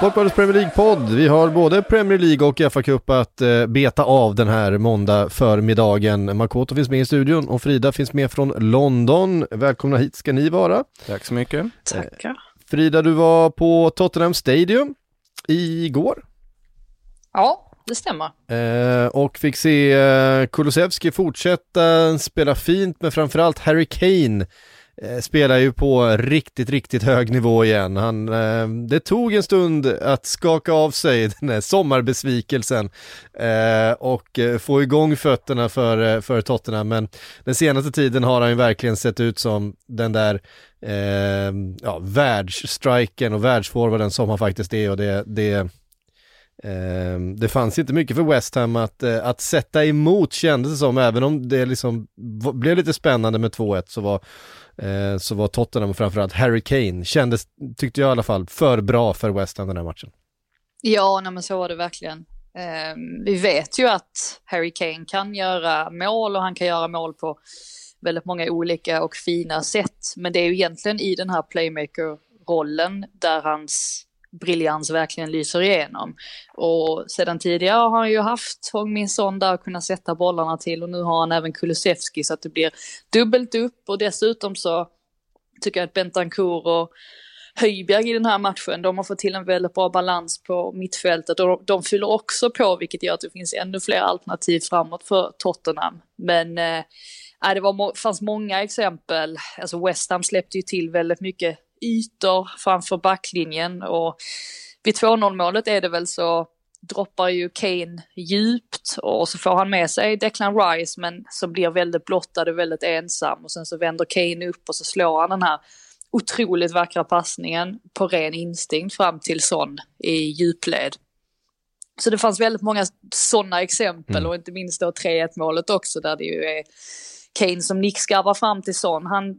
Sportbladets Premier League-podd. Vi har både Premier League och FA-cup att eh, beta av den här måndag förmiddagen. Makoto finns med i studion och Frida finns med från London. Välkomna hit ska ni vara. Tack så mycket. Tackar. Frida, du var på Tottenham Stadium igår Ja, det stämmer. eh, och fick se eh, Kulusevski fortsätta spela fint, men framförallt Harry Kane eh, Eh, spelar ju på riktigt, riktigt hög nivå igen. Han, eh, det tog en stund att skaka av sig den här sommarbesvikelsen eh, och eh, få igång fötterna för, eh, för Tottenham, men den senaste tiden har han ju verkligen sett ut som den där eh, ja, världsstriken och världsforwarden som han faktiskt är och det, det Ehm, det fanns inte mycket för West Ham att, eh, att sätta emot kändes det som, även om det liksom blev lite spännande med 2-1 så var, eh, så var Tottenham och framförallt Harry Kane, kändes, tyckte jag i alla fall, för bra för West Ham den här matchen. Ja, nej, men så var det verkligen. Ehm, vi vet ju att Harry Kane kan göra mål och han kan göra mål på väldigt många olika och fina sätt. Men det är ju egentligen i den här playmaker-rollen där hans briljans verkligen lyser igenom. Och sedan tidigare har han ju haft Hong Min Son där och kunnat sätta bollarna till och nu har han även Kulusevski så att det blir dubbelt upp och dessutom så tycker jag att Bentancourt och Höjbjerg i den här matchen, de har fått till en väldigt bra balans på mittfältet och de, de fyller också på vilket gör att det finns ännu fler alternativ framåt för Tottenham. Men eh, äh, det var, fanns många exempel, alltså West Ham släppte ju till väldigt mycket ytor framför backlinjen och vid 2-0 målet är det väl så droppar ju Kane djupt och så får han med sig Declan Rice men som blir väldigt blottad och väldigt ensam och sen så vänder Kane upp och så slår han den här otroligt vackra passningen på ren instinkt fram till Son i djupled. Så det fanns väldigt många sådana exempel och inte minst då 3-1 målet också där det ju är Kane som nickskarvar fram till Son. Han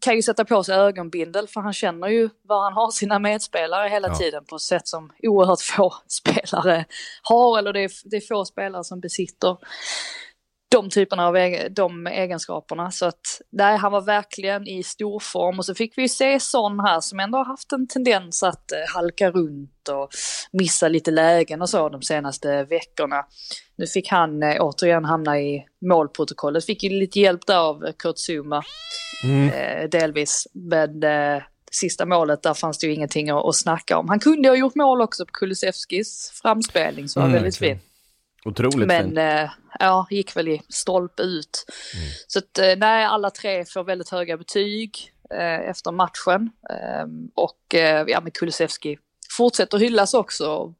kan ju sätta på sig ögonbindel för han känner ju var han har sina medspelare hela Ja. tiden på ett sätt som oerhört få spelare har eller det är, det är få spelare som besitter de typerna av de egenskaperna. Så att nej, han var verkligen i stor form och så fick vi ju se Son här som ändå har haft en tendens att eh, halka runt och missa lite lägen och så de senaste veckorna. Nu fick han eh, återigen hamna i målprotokollet, fick ju lite hjälp där av Kurt Zuma eh, delvis. Men eh, sista målet där fanns det ju ingenting att, att snacka om. Han kunde ha gjort mål också på Kulusevskis framspelning som var Mm, väldigt verkligen. fin. Otroligt Men fint. eh, ja, gick väl i stolpe ut. Så att eh, nej, alla tre får väldigt höga betyg eh, efter matchen. Ehm, och eh, ja, men Kulusevski fortsätter hyllas också.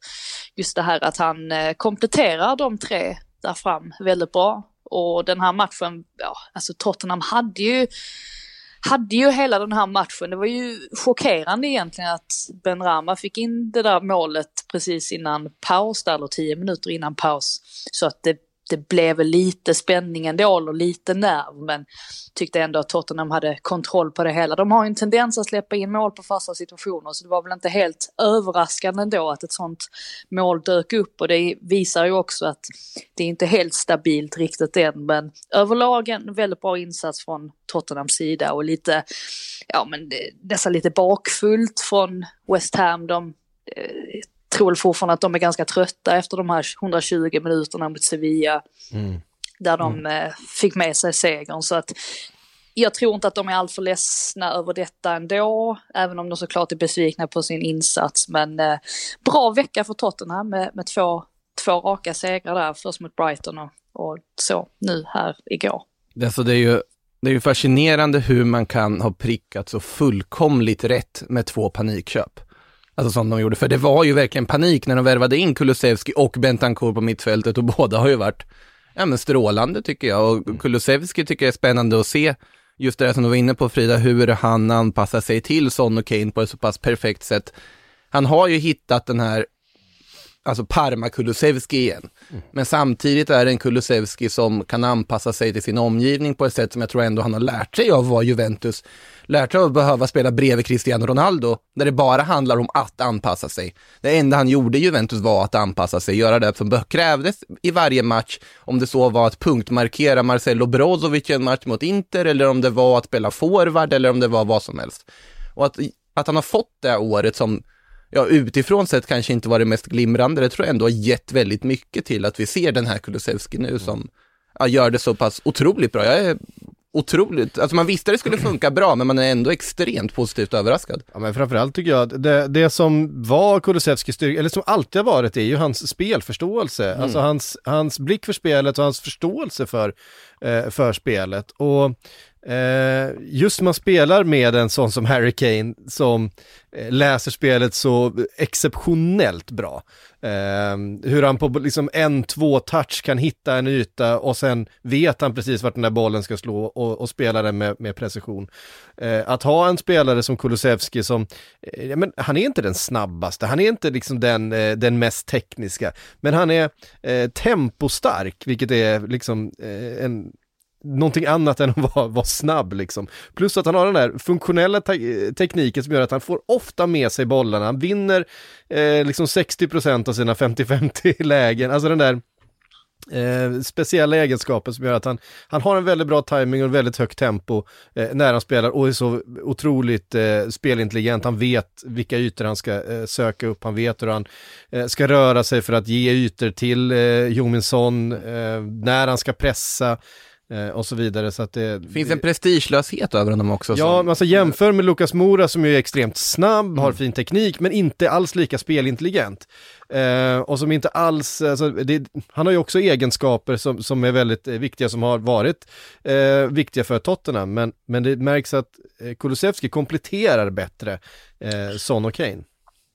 Just det här att han eh, kompletterar de tre där fram väldigt bra. Och den här matchen, ja, alltså Tottenham hade ju hade ju hela den här matchen, det var ju chockerande egentligen att Ben Rama fick in det där målet precis innan paus, där, eller tio minuter innan paus. Så att det, det blev väl lite spänning ändå, och lite nerv, men tyckte ändå att Tottenham hade kontroll på det hela. De har ju en tendens att släppa in mål på fasta situationer, så det var väl inte helt överraskande ändå att ett sånt mål dök upp och det visar ju också att det är inte helt stabilt riktigt än, men överlag en väldigt bra insats från Tottenhams sida och lite, ja men nästan lite bakfullt från West Ham. De eh, tror fortfarande att de är ganska trötta efter de här 120 minuterna mot Sevilla. där de mm. fick med sig segern. Så att jag tror inte att de är alltför ledsna över detta ändå, även om de såklart är besvikna på sin insats. Men eh, bra vecka för Tottenham med, med två, två raka segrar där, först mot Brighton och, och så nu här igår. Alltså det är ju det är ju fascinerande hur man kan ha prickat så fullkomligt rätt med två panikköp. Alltså som de gjorde, för det var ju verkligen panik när de värvade in Kulusevski och Bentancourt på mittfältet och båda har ju varit ja, men strålande tycker jag. Och Kulusevski tycker jag är spännande att se. Just det som du var inne på Frida, hur han anpassar sig till Son och Kane på ett så pass perfekt sätt. Han har ju hittat den här alltså Parma Kulusevski igen. Mm. Men samtidigt är det en Kulusevski som kan anpassa sig till sin omgivning på ett sätt som jag tror ändå han har lärt sig av vad Juventus. Lärt sig av att behöva spela bredvid Cristiano Ronaldo, där det bara handlar om att anpassa sig. Det enda han gjorde i Juventus var att anpassa sig, göra det som krävdes i varje match, om det så var att punktmarkera Marcelo Brozovic i en match mot Inter, eller om det var att spela forward, eller om det var vad som helst. Och att, att han har fått det året som ja, utifrån sett kanske inte var det mest glimrande. Det tror jag ändå har gett väldigt mycket till att vi ser den här Kulusevski nu som ja, gör det så pass otroligt bra. Jag är otroligt, alltså man visste det skulle funka bra men man är ändå extremt positivt överraskad. Ja men framförallt tycker jag att det, det som var Kulusevskis styrka, eller som alltid har varit, är ju hans spelförståelse. Mm. Alltså hans, hans blick för spelet och hans förståelse för, eh, för spelet. Och Eh, just man spelar med en sån som Harry Kane som eh, läser spelet så exceptionellt bra. Eh, hur han på liksom en, två touch kan hitta en yta och sen vet han precis vart den där bollen ska slå och, och spela den med, med precision. Eh, att ha en spelare som Kulusevski som, eh, men han är inte den snabbaste, han är inte liksom den, eh, den mest tekniska, men han är eh, tempostark, vilket är liksom en någonting annat än att vara, vara snabb liksom. Plus att han har den där funktionella te tekniken som gör att han får ofta med sig bollarna. Han vinner eh, liksom 60% av sina 50-50 lägen. Alltså den där Eh, speciella egenskaper som gör att han, han har en väldigt bra timing och väldigt högt tempo eh, när han spelar och är så otroligt eh, spelintelligent. Han vet vilka ytor han ska eh, söka upp, han vet hur han eh, ska röra sig för att ge ytor till eh, Jominsson, eh, när han ska pressa. Eh, och så vidare. Så att det, Finns en prestigelöshet över honom också? Ja, som... alltså jämför med Lukas Mora som är extremt snabb, mm. har fin teknik, men inte alls lika spelintelligent. Eh, och som inte alls, alltså, det, han har ju också egenskaper som, som är väldigt viktiga, som har varit eh, viktiga för Tottenham, men, men det märks att eh, Kulusevski kompletterar bättre eh, Son och Kane.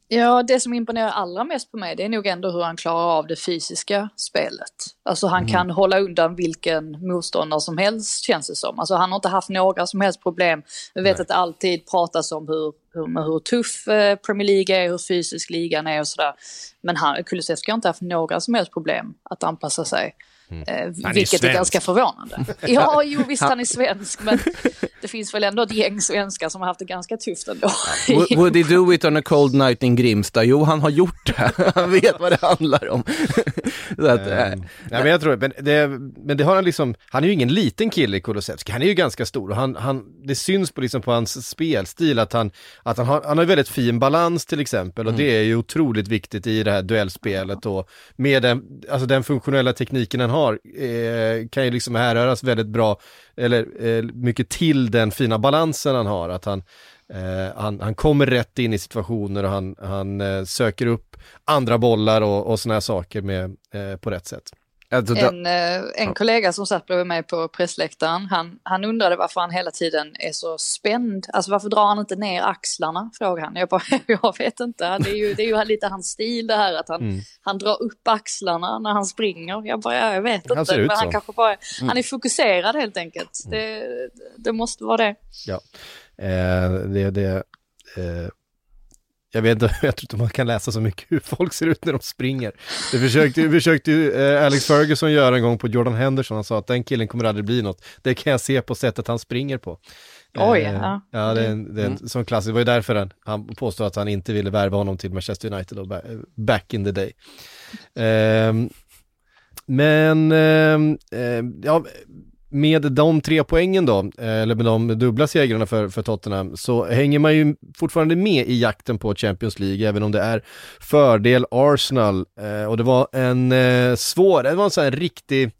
Ja, det som imponerar allra mest på mig det är nog ändå hur han klarar av det fysiska spelet. Alltså han mm. kan hålla undan vilken motståndare som helst känns det som. Alltså han har inte haft några som helst problem. Vi vet Nej. att det alltid pratas om hur, hur, hur tuff eh, Premier League är, hur fysisk ligan är och sådär. Men han, Kulusevski har inte haft några som helst problem att anpassa sig. Mm. Eh, vilket är, är, ganska förvånande. Ja, jo visst han är svensk, men det finns väl ändå ett gäng svenskar som har haft det ganska tufft ändå. Would he do it on a cold night in Grimsta? Jo, han har gjort det. Han vet vad det handlar om. Så att, äh. ja, men jag tror, men det, men det har han liksom, han är ju ingen liten kille i Kulusevski, han är ju ganska stor och han, han, det syns på, liksom på hans spelstil att han, att han har, han har väldigt fin balans till exempel och mm. det är ju otroligt viktigt i det här duellspelet och med den, alltså den funktionella tekniken han har eh, kan ju liksom härröras väldigt bra, eller eh, mycket till den fina balansen han har, att han, eh, han, han kommer rätt in i situationer och han, han eh, söker upp andra bollar och, och sådana här saker med, eh, på rätt sätt. En, eh, en kollega som satt bredvid mig på pressläktaren, han, han undrade varför han hela tiden är så spänd. Alltså varför drar han inte ner axlarna, frågade han. Jag bara, jag vet inte, det är ju, det är ju lite hans stil det här att han, mm. han drar upp axlarna när han springer. Jag bara, ja, jag vet han inte, men han kanske bara, mm. han är fokuserad helt enkelt. Mm. Det, det måste vara det. Ja, eh, det, det eh jag vet inte, jag tror inte man kan läsa så mycket hur folk ser ut när de springer. Det försökte, försökte eh, Alex Ferguson göra en gång på Jordan Henderson, han sa att den killen kommer aldrig bli något. Det kan jag se på sättet han springer på. Oj, eh, ja. Ja, det är en, det är en mm. sån klassisk, det var ju därför han, han påstod att han inte ville värva honom till Manchester United då, back in the day. Eh, men, ehm, eh, ja, med de tre poängen då, eh, eller med de dubbla segrarna för, för Tottenham, så hänger man ju fortfarande med i jakten på Champions League, även om det är fördel Arsenal. Eh, och det var en eh, svår, det var en sån här riktig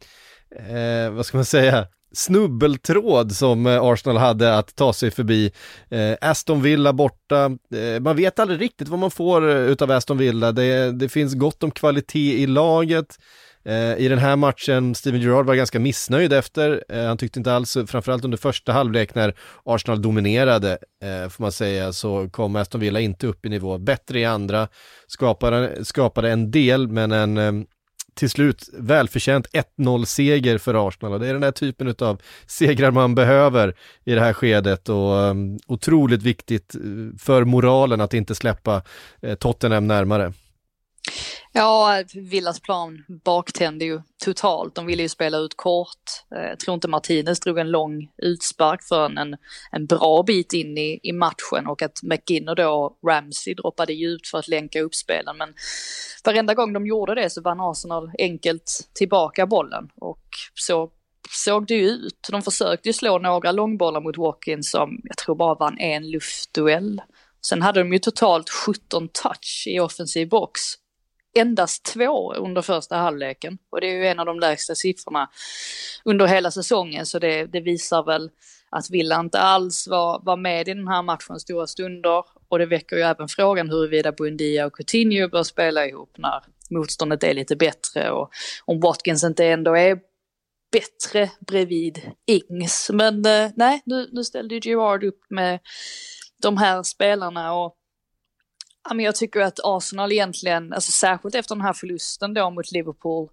eh, vad ska man säga, snubbeltråd som eh, Arsenal hade att ta sig förbi. Eh, Aston Villa borta, eh, man vet aldrig riktigt vad man får eh, utav Aston Villa. Det, det finns gott om kvalitet i laget. Eh, I den här matchen, Steven Gerrard var ganska missnöjd efter, eh, han tyckte inte alls, framförallt under första halvlek när Arsenal dominerade, eh, får man säga, så kom Aston Villa inte upp i nivå. Bättre i andra, skapade, skapade en del, men en till slut välförtjänt 1-0-seger för Arsenal och det är den här typen av segrar man behöver i det här skedet och um, otroligt viktigt för moralen att inte släppa Tottenham närmare. Ja, Villas plan baktände ju totalt. De ville ju spela ut kort. Eh, jag tror inte Martinez drog en lång utspark förrän en, en bra bit in i, i matchen och att McGinner då, Ramsey, droppade djupt för att länka upp spelen. Men varenda gång de gjorde det så vann Arsenal enkelt tillbaka bollen och så såg det ju ut. De försökte ju slå några långbollar mot Watkins som jag tror bara vann en luftduell. Sen hade de ju totalt 17 touch i offensiv box endast två under första halvleken. Och det är ju en av de lägsta siffrorna under hela säsongen så det, det visar väl att Villa inte alls var, var med i den här matchen stora stunder. Och det väcker ju även frågan huruvida Buendia och Coutinho bör spela ihop när motståndet är lite bättre och om Watkins inte ändå är bättre bredvid Ings. Men eh, nej, nu, nu ställde ju Gerard upp med de här spelarna och men jag tycker att Arsenal egentligen, alltså särskilt efter den här förlusten då mot Liverpool,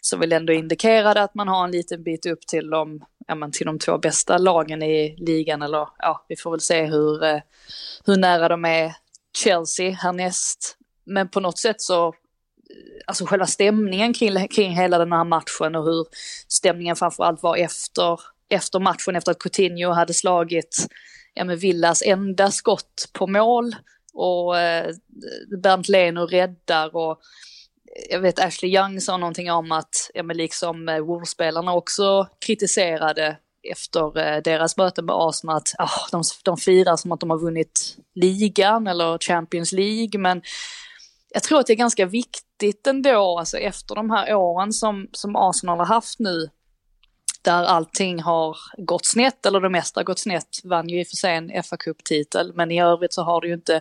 som väl ändå indikerade att man har en liten bit upp till de, ja, men till de två bästa lagen i ligan. Eller ja, vi får väl se hur, eh, hur nära de är Chelsea härnäst. Men på något sätt så, eh, alltså själva stämningen kring, kring hela den här matchen och hur stämningen framförallt var efter, efter matchen, efter att Coutinho hade slagit ja, Villas enda skott på mål och eh, Bernt Leno räddar och jag vet Ashley Young sa någonting om att, ja men liksom eh, Wolves-spelarna också kritiserade efter eh, deras möte med Arsenal att oh, de, de firar som att de har vunnit ligan eller Champions League. Men jag tror att det är ganska viktigt ändå, alltså efter de här åren som, som Arsenal har haft nu där allting har gått snett, eller det mesta har gått snett, vann ju i och för sig en fa Cup-titel, men i övrigt så har det ju inte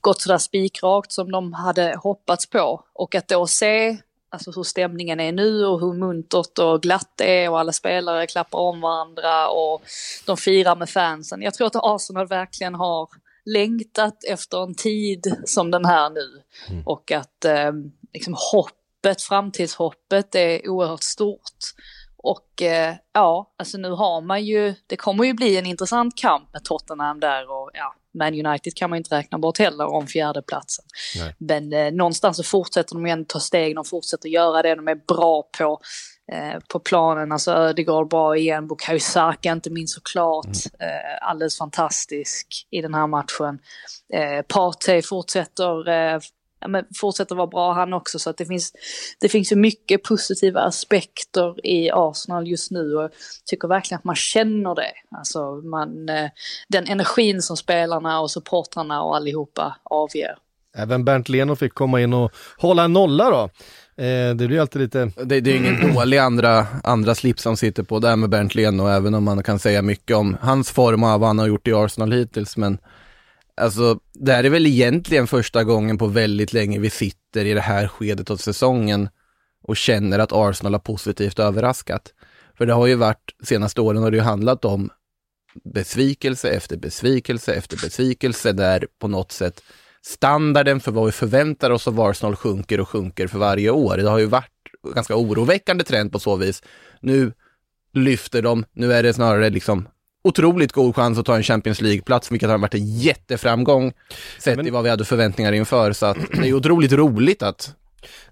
gått sådär spikrakt som de hade hoppats på. Och att då se alltså hur stämningen är nu och hur muntert och glatt det är och alla spelare klappar om varandra och de firar med fansen. Jag tror att Arsenal verkligen har längtat efter en tid som den här nu mm. och att eh, liksom hoppet, framtidshoppet är oerhört stort. Och eh, ja, alltså nu har man ju, det kommer ju bli en intressant kamp med Tottenham där och ja, Man United kan man inte räkna bort heller om fjärdeplatsen. Men eh, någonstans så fortsätter de ändå ta steg, de fortsätter göra det de är bra på. Eh, på planen, alltså Ödegaard bra igen, Bukayo Saka inte minst såklart, mm. eh, alldeles fantastisk i den här matchen. Eh, Partey fortsätter eh, ja, men fortsätter vara bra han också. Så att det finns, det finns ju mycket positiva aspekter i Arsenal just nu och jag tycker verkligen att man känner det. Alltså man, eh, den energin som spelarna och supportrarna och allihopa avger. Även Bernt Leno fick komma in och hålla en nolla då. Eh, det blir alltid lite... Det, det är ingen dålig andra, andra slips som sitter på där med Bernt Leno, även om man kan säga mycket om hans form och vad han har gjort i Arsenal hittills. Men Alltså, det här är väl egentligen första gången på väldigt länge vi sitter i det här skedet av säsongen och känner att Arsenal har positivt överraskat. För det har ju varit, senaste åren har det ju handlat om besvikelse efter besvikelse efter besvikelse där på något sätt standarden för vad vi förväntar oss av Arsenal sjunker och sjunker för varje år. Det har ju varit ganska oroväckande trend på så vis. Nu lyfter de, nu är det snarare liksom otroligt god chans att ta en Champions League-plats, vilket har varit en jätteframgång sett men... i vad vi hade förväntningar inför. Så att det är otroligt roligt att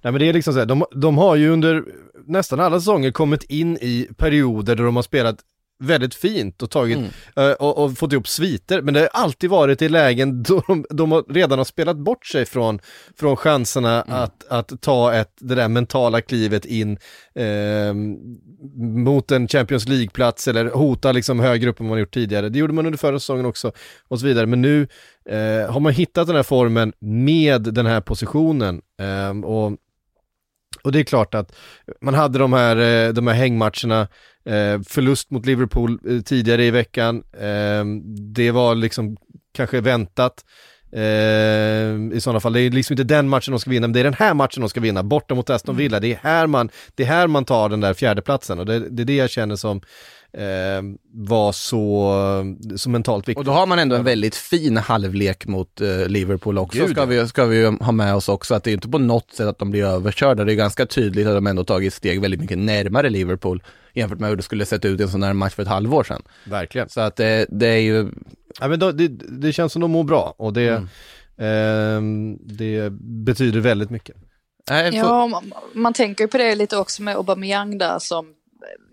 Nej men det är liksom så här, de, de har ju under nästan alla säsonger kommit in i perioder där de har spelat väldigt fint och tagit mm. uh, och, och, fått ihop sviter. Men det har alltid varit i lägen då de, de redan har spelat bort sig från, från chanserna mm. att, att ta ett, det där mentala klivet in uh, mot en Champions League-plats eller hota liksom högre upp än man gjort tidigare. Det gjorde man under förra säsongen också och så vidare. Men nu uh, har man hittat den här formen med den här positionen. Ehm, och Och det är klart att man hade de här, eh, de här hängmatcherna, eh, förlust mot Liverpool eh, tidigare i veckan, det var liksom kanske väntat. I sådana fall, det är liksom inte den matchen de ska vinna, men det är den här matchen de ska vinna, borta mot Aston mm. Villa. Det är här man, det är här man tar den där fjärdeplatsen och det, det är det jag känner som var så, så mentalt viktigt. Och då har man ändå en väldigt fin halvlek mot eh, Liverpool också, Gud, ska, vi, ska vi ha med oss också, att det är inte på något sätt att de blir överkörda, det är gandå tydligt att de ändå tagit steg väldigt mycket närmare Liverpool jämfört med hur det skulle sett ut i en sån här match för ett halvår sedan. Verkligen. Så att det, det är ju... Ja men då, det, det känns som de mår bra och det, mm. eh, det betyder väldigt mycket. Ja, man, man tänker ju på det lite också med Aubameyang där som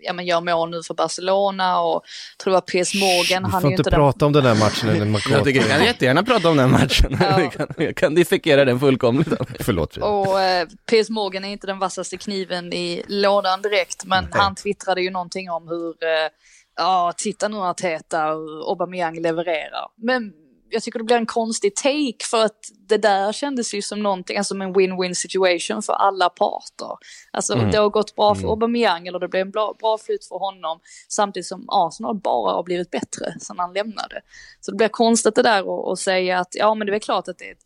ja, men gör mål nu för Barcelona och tror det var PS Morgan. Vi får inte, inte prata den... om den här matchen. Eller jag tycker vi kan jättegärna prata om den matchen. Ja. vi kan, jag kan dissekera den fullkomligt. Förlåt. Och eh, PS Morgan är inte den vassaste kniven i lådan direkt, men Nej. han twittrade ju någonting om hur eh, Ja, titta nu Arteta och Aubameyang levererar. Men jag tycker det blir en konstig take för att det där kändes ju som någonting, alltså en win-win situation för alla parter. Alltså mm. det har gått bra för mm. Aubameyang eller det blev en bra, bra flytt för honom samtidigt som Arsenal bara har blivit bättre sedan han lämnade. Så det blir konstigt det där att säga att ja men det är klart att det är ett,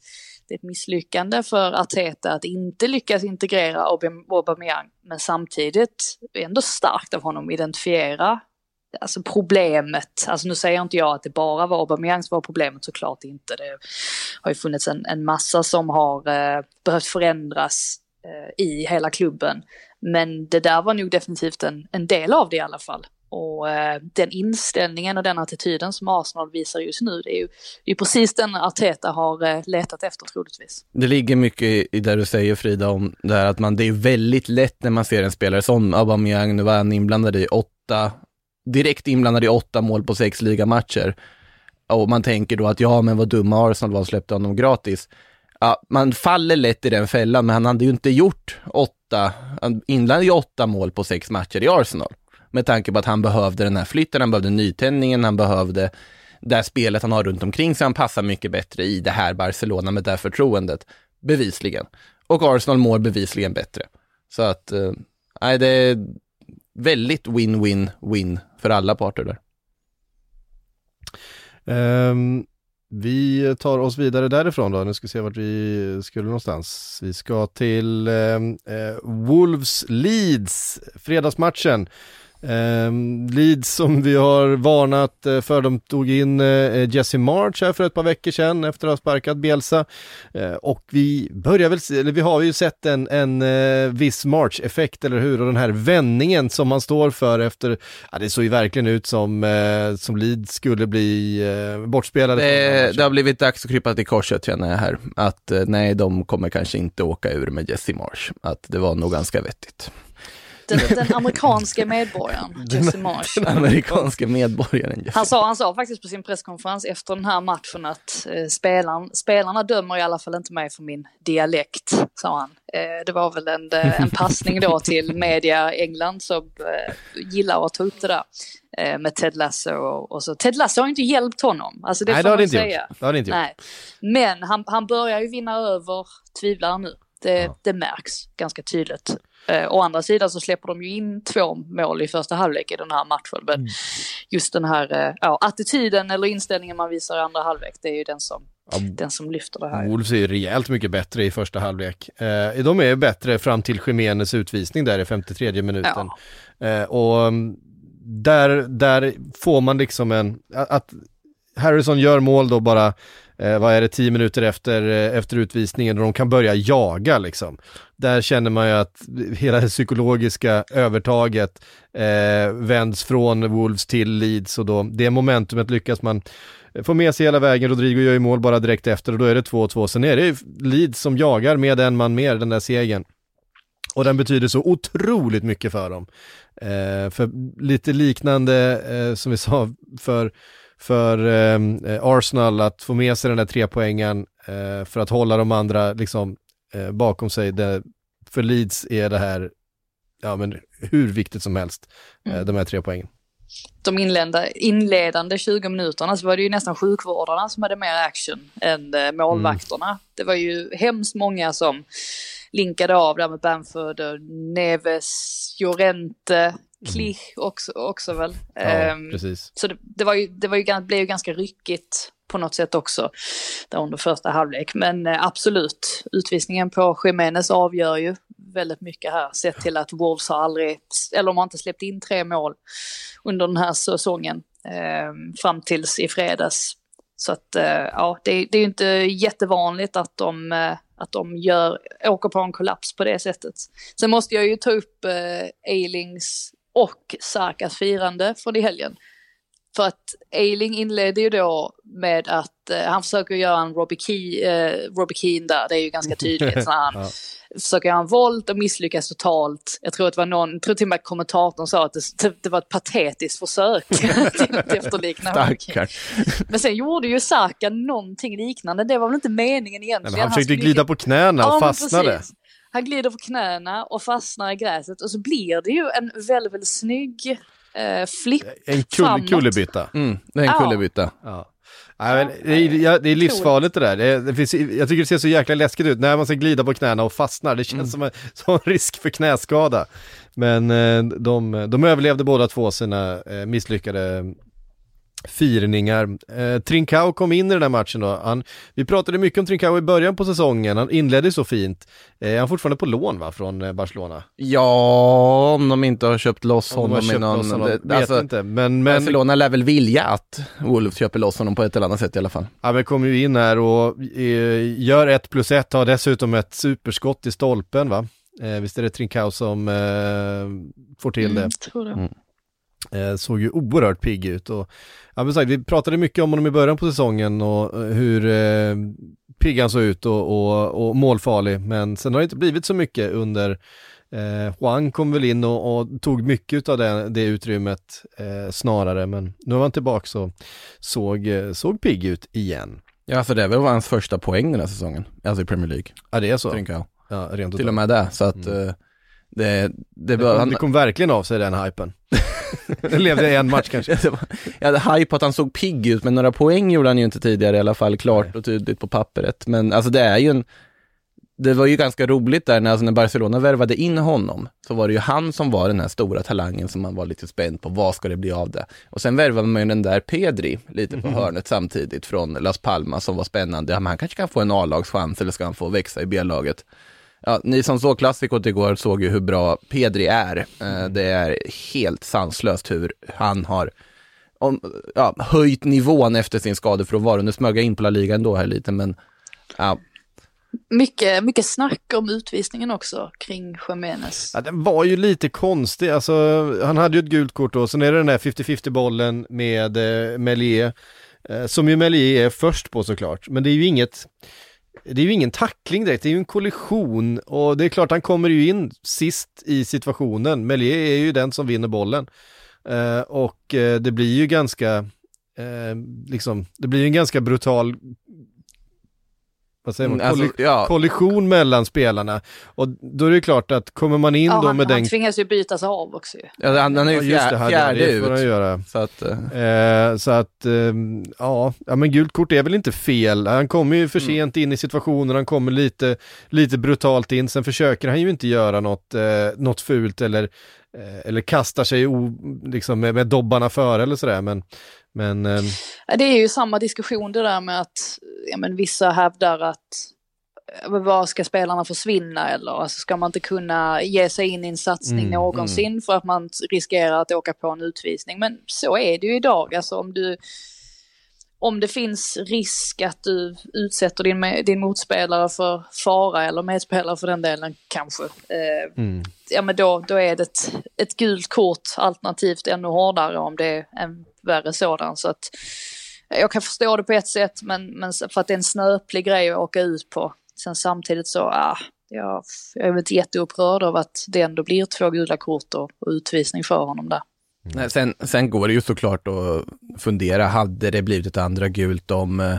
det är ett misslyckande för Arteta att inte lyckas integrera Aubameyang men samtidigt är ändå starkt av honom att identifiera alltså problemet, alltså nu säger inte jag att det bara var Aubameyang som var problemet, såklart inte. Det har ju funnits en, en massa som har eh, behövt förändras eh, i hela klubben. Men det där var nog definitivt en, en del av det i alla fall. Och eh, den inställningen och den attityden som Arsenal visar just nu, det är ju det är precis den Arteta har eh, letat efter troligtvis. Det ligger mycket i det du säger Frida om det här att man, det är väldigt lätt när man ser en spelare som Aubameyang, nu var han inblandad i åtta direkt inblandad i åtta mål på sex ligamatcher. Och man tänker då att ja, men vad dumma Arsenal var och släppte honom gratis. Ja, man faller lätt i den fällan, men han hade ju inte gjort åtta, inblandad i åtta mål på sex matcher i Arsenal. Med tanke på att han behövde den här flytten, han behövde nytändningen, han behövde det här spelet han har runt omkring sig, han passar mycket bättre i det här Barcelona med det här förtroendet. Bevisligen. Och Arsenal mår bevisligen bättre. Så att, eh, nej, eh, det är väldigt win-win-win för alla parter där. Um, vi tar oss vidare därifrån då, nu ska vi se vart vi skulle någonstans. Vi ska till ehm, eh, um, uh, Wolves Leeds, fredagsmatchen. Um, Leeds som vi har varnat uh, för, de tog in uh, Jesse March här för ett par veckor sedan efter att ha sparkat Bielsa. Uh, och vi börjar väl, eller vi har ju sett en, en viss March-effekt, eller hur? Och den här vändningen som man står för efter, ja det såg ju verkligen ut som, som Leeds skulle bli bortspelade. Det, det, har blivit dags att krypa till korset känner jag här. Att nej, de kommer kanske inte åka ur med Jesse March. Att det var nog ganska vettigt. Den, den amerikanska medborgaren, Jesse Marsh. Den amerikanska medborgaren. Han sa, han sa faktiskt på sin presskonferens efter den här matchen att eh, spelaren, spelarna dömer i alla fall inte mig för min dialekt, sa han. Eh, det var väl en, eh, en passning då till media England som eh, gillar att ta upp det där eh, med Ted Lasso och, och, så. Ted Lasso har inte hjälpt honom, alltså det Nej, får det man inte säga. Gjort. Det har det inte gjort. Nej. Men han, han börjar ju vinna över tvivlare nu. Det, ja. det märks ganska tydligt. Eh, å andra sidan så släpper de ju in två mål i första halvlek i den här matchen. Men mm. just den här eh, ja, attityden eller inställningen man visar i andra halvlek, det är ju den som, ja, den som lyfter det här. Wolves är ju rejält mycket bättre i första halvlek. Eh, de är bättre fram till Jiménez utvisning där i 53 minuten. Ja. Eh, och mm, där, där får man liksom en, att Harrison gör mål då bara eh, vad är det, tio minuter efter, eh, efter utvisningen och de kan börja jaga liksom. Där känner man ju att hela det psykologiska övertaget eh, vänds från Wolves till Leeds och då det momentumet lyckas man få med sig hela vägen. Rodrigo gör ju mål bara direkt efter och då är det 2-2. Sen är det Leeds som jagar med en man mer, den där segern. Och den betyder så otroligt mycket för dem. Eh, för lite liknande eh, som vi sa för för ehm, eh, Arsenal att få med sig den där tre poängen eh, för att hålla de andra liksom eh, bakom sig. Det, för Leeds är det här, ja men hur viktigt som helst, eh, mm. de här tre poängen. De inledande, inledande 20 minuterna så var det ju nästan sjukvårdarna som hade mer action än målvakterna. Mm. Det var ju hemskt många som linkade av där med Bamford och Neves, Llorente, Klich också, också väl. Ja, Ehm, precis. så det, det, var ju, det var ju, gan- blev ju ganska ryckigt på något sätt också där under första halvlek. Men eh, absolut, utvisningen på Jiménez avgör ju väldigt mycket här. Sett till att Wolves har aldrig, eller de har inte släppt in tre mål under den här säsongen. Eh, fram tills i fredags. Så att eh, ja, det, det är ju inte jättevanligt att de, eh, att de gör, åker på en kollaps på det sättet. Sen måste jag ju ta upp eh, Eilings och Sarkas firande från i helgen. För att Eiling inledde ju då med att eh, han försöker göra en Robbie, Key, eh, Robbie Keane där, det är ju ganska tydligt. när han Ja. försöker göra en volt och misslyckas totalt. Jag tror att det var någon, jag tror till och med att kommentatorn sa att det, det var ett patetiskt försök till att efterlikna. Men sen gjorde ju Saka någonting liknande, det var väl inte meningen egentligen. men han försökte skulle glida på knäna och Ja, fastnade. precis. Han glider på knäna och fastnar i gräset och så blir det ju en väldigt, väldigt snygg eh, flipp En kull, kullerbytta. Mm, det är en Ja. kullerbyta. Ja. Nej, men det, är, det är livsfarligt det där. Det, det finns, jag tycker det ser så jäkla läskigt ut när man ska glida på knäna och fastnar. Det känns som, en, som en risk för knäskada. Men eh, de, de överlevde båda två sina eh, misslyckade firningar. Eh, Trincao kom in i den här matchen då. Han, vi pratade mycket om Trincao i början på säsongen. Han inledde så fint. Eh, han är fortfarande på lån va, från eh, Barcelona? Ja, om de inte har köpt loss Om honom i köpt någon... loss honom, det- vet alltså, inte. Men, men, Barcelona lär väl vilja att Wolves köper loss honom på ett eller annat sätt i alla fall. Ja men kommer ju in här och eh, gör ett plus ett, har dessutom ett superskott i stolpen va? Eh, visst är det Trincao som eh, får till Mm, det. tror det. Mm. Eh, såg ju oerhört pigg ut och ja, men sagt, vi pratade mycket om honom i början på säsongen och eh, hur eh, pigg han såg ut och, och, och målfarlig men sen har det inte blivit så mycket under eh, Juan kom väl in och, och tog mycket av det, det utrymmet eh, snarare men nu var han tillbaka och såg, eh, såg pigg ut igen. Ja, så det var hans första poäng den här säsongen, alltså i Premier League, Ja det är så. Trincao. Ja, rent Till och med det, så att Mm. eh, det, det, Det kom, han, det kom verkligen av sig den hypen. det levde i en match kanske. Jag hade hype på att han såg pigg ut, men några poäng gjorde han ju inte tidigare i alla fall, klart Nej. och tydligt på pappret. Men alltså det är ju en, det var ju ganska roligt där när, alltså när Barcelona värvade in honom, så var det ju han som var den här stora talangen som man var lite spänd på, vad ska det bli av det? Och sen värvade man ju den där Pedri lite på hörnet samtidigt från Las Palmas som var spännande. Ja, men han kanske kan få en A-lagschans eller ska han få växa i B-laget? Ja, ni som såg klassikot igår såg ju hur bra Pedri är. Eh, det är helt sanslöst hur han har om, ja, höjt nivån efter sin skadefrånvaro. Nu smög jag in på La Liga ändå här lite, men ja, Mycket, mycket snack om utvisningen också kring Jiménez. Ja, den var ju lite konstig, alltså han hade ju ett gult kort då, sen är det den där 50-50 bollen med eh, Melier, eh, som ju Melier är först på såklart, men det är ju inget, det är ju ingen tackling direkt, det är ju en kollision. Och det är klart han kommer ju in sist i situationen, Melier är ju den som vinner bollen. Eh, och eh, det blir ju ganska, eh, liksom, det blir ju en ganska brutal vad säger man? Mm, alltså, Kolli- ja, kollision mellan spelarna. Och då är det klart att kommer man in Ja, då han, med han den... tvingas ju bytas av också ju. ja, han, han är ju Ja, just det, fjär, här, fjärde det han ut. göra. Så att, eh, Eh, så att, ehm, ja, ja men gult kort är väl inte fel. Han kommer ju för sent in i situationen, han kommer lite, lite brutalt in, sen försöker han ju inte göra något, eh, något fult eller, eh, eller kastar sig o, liksom med, med dobbarna före eller sådär. Men, men ehm, Det är ju samma diskussion det där med att ja, men vissa hävdar att men vad ska spelarna försvinna eller alltså, ska man inte kunna ge sig in i en satsning Mm, någonsin för att man riskerar att åka på en utvisning. Men så är det ju idag, alltså om du om det finns risk att du utsätter din, din motspelare för fara eller medspelare för den delen kanske. Eh, mm. ja men då, då är det ett, ett gult kort alternativt ännu hårdare om det är en värre sådan. Så att jag kan förstå det på ett sätt men, men för att det är en snöplig grej att åka ut på. Sen samtidigt så, ah, jag, jag är väl inte jätteupprörd av att det ändå blir två gula kort och, och utvisning för honom där. nej, sen, sen går det ju såklart att fundera, hade det blivit ett andra gult om eh,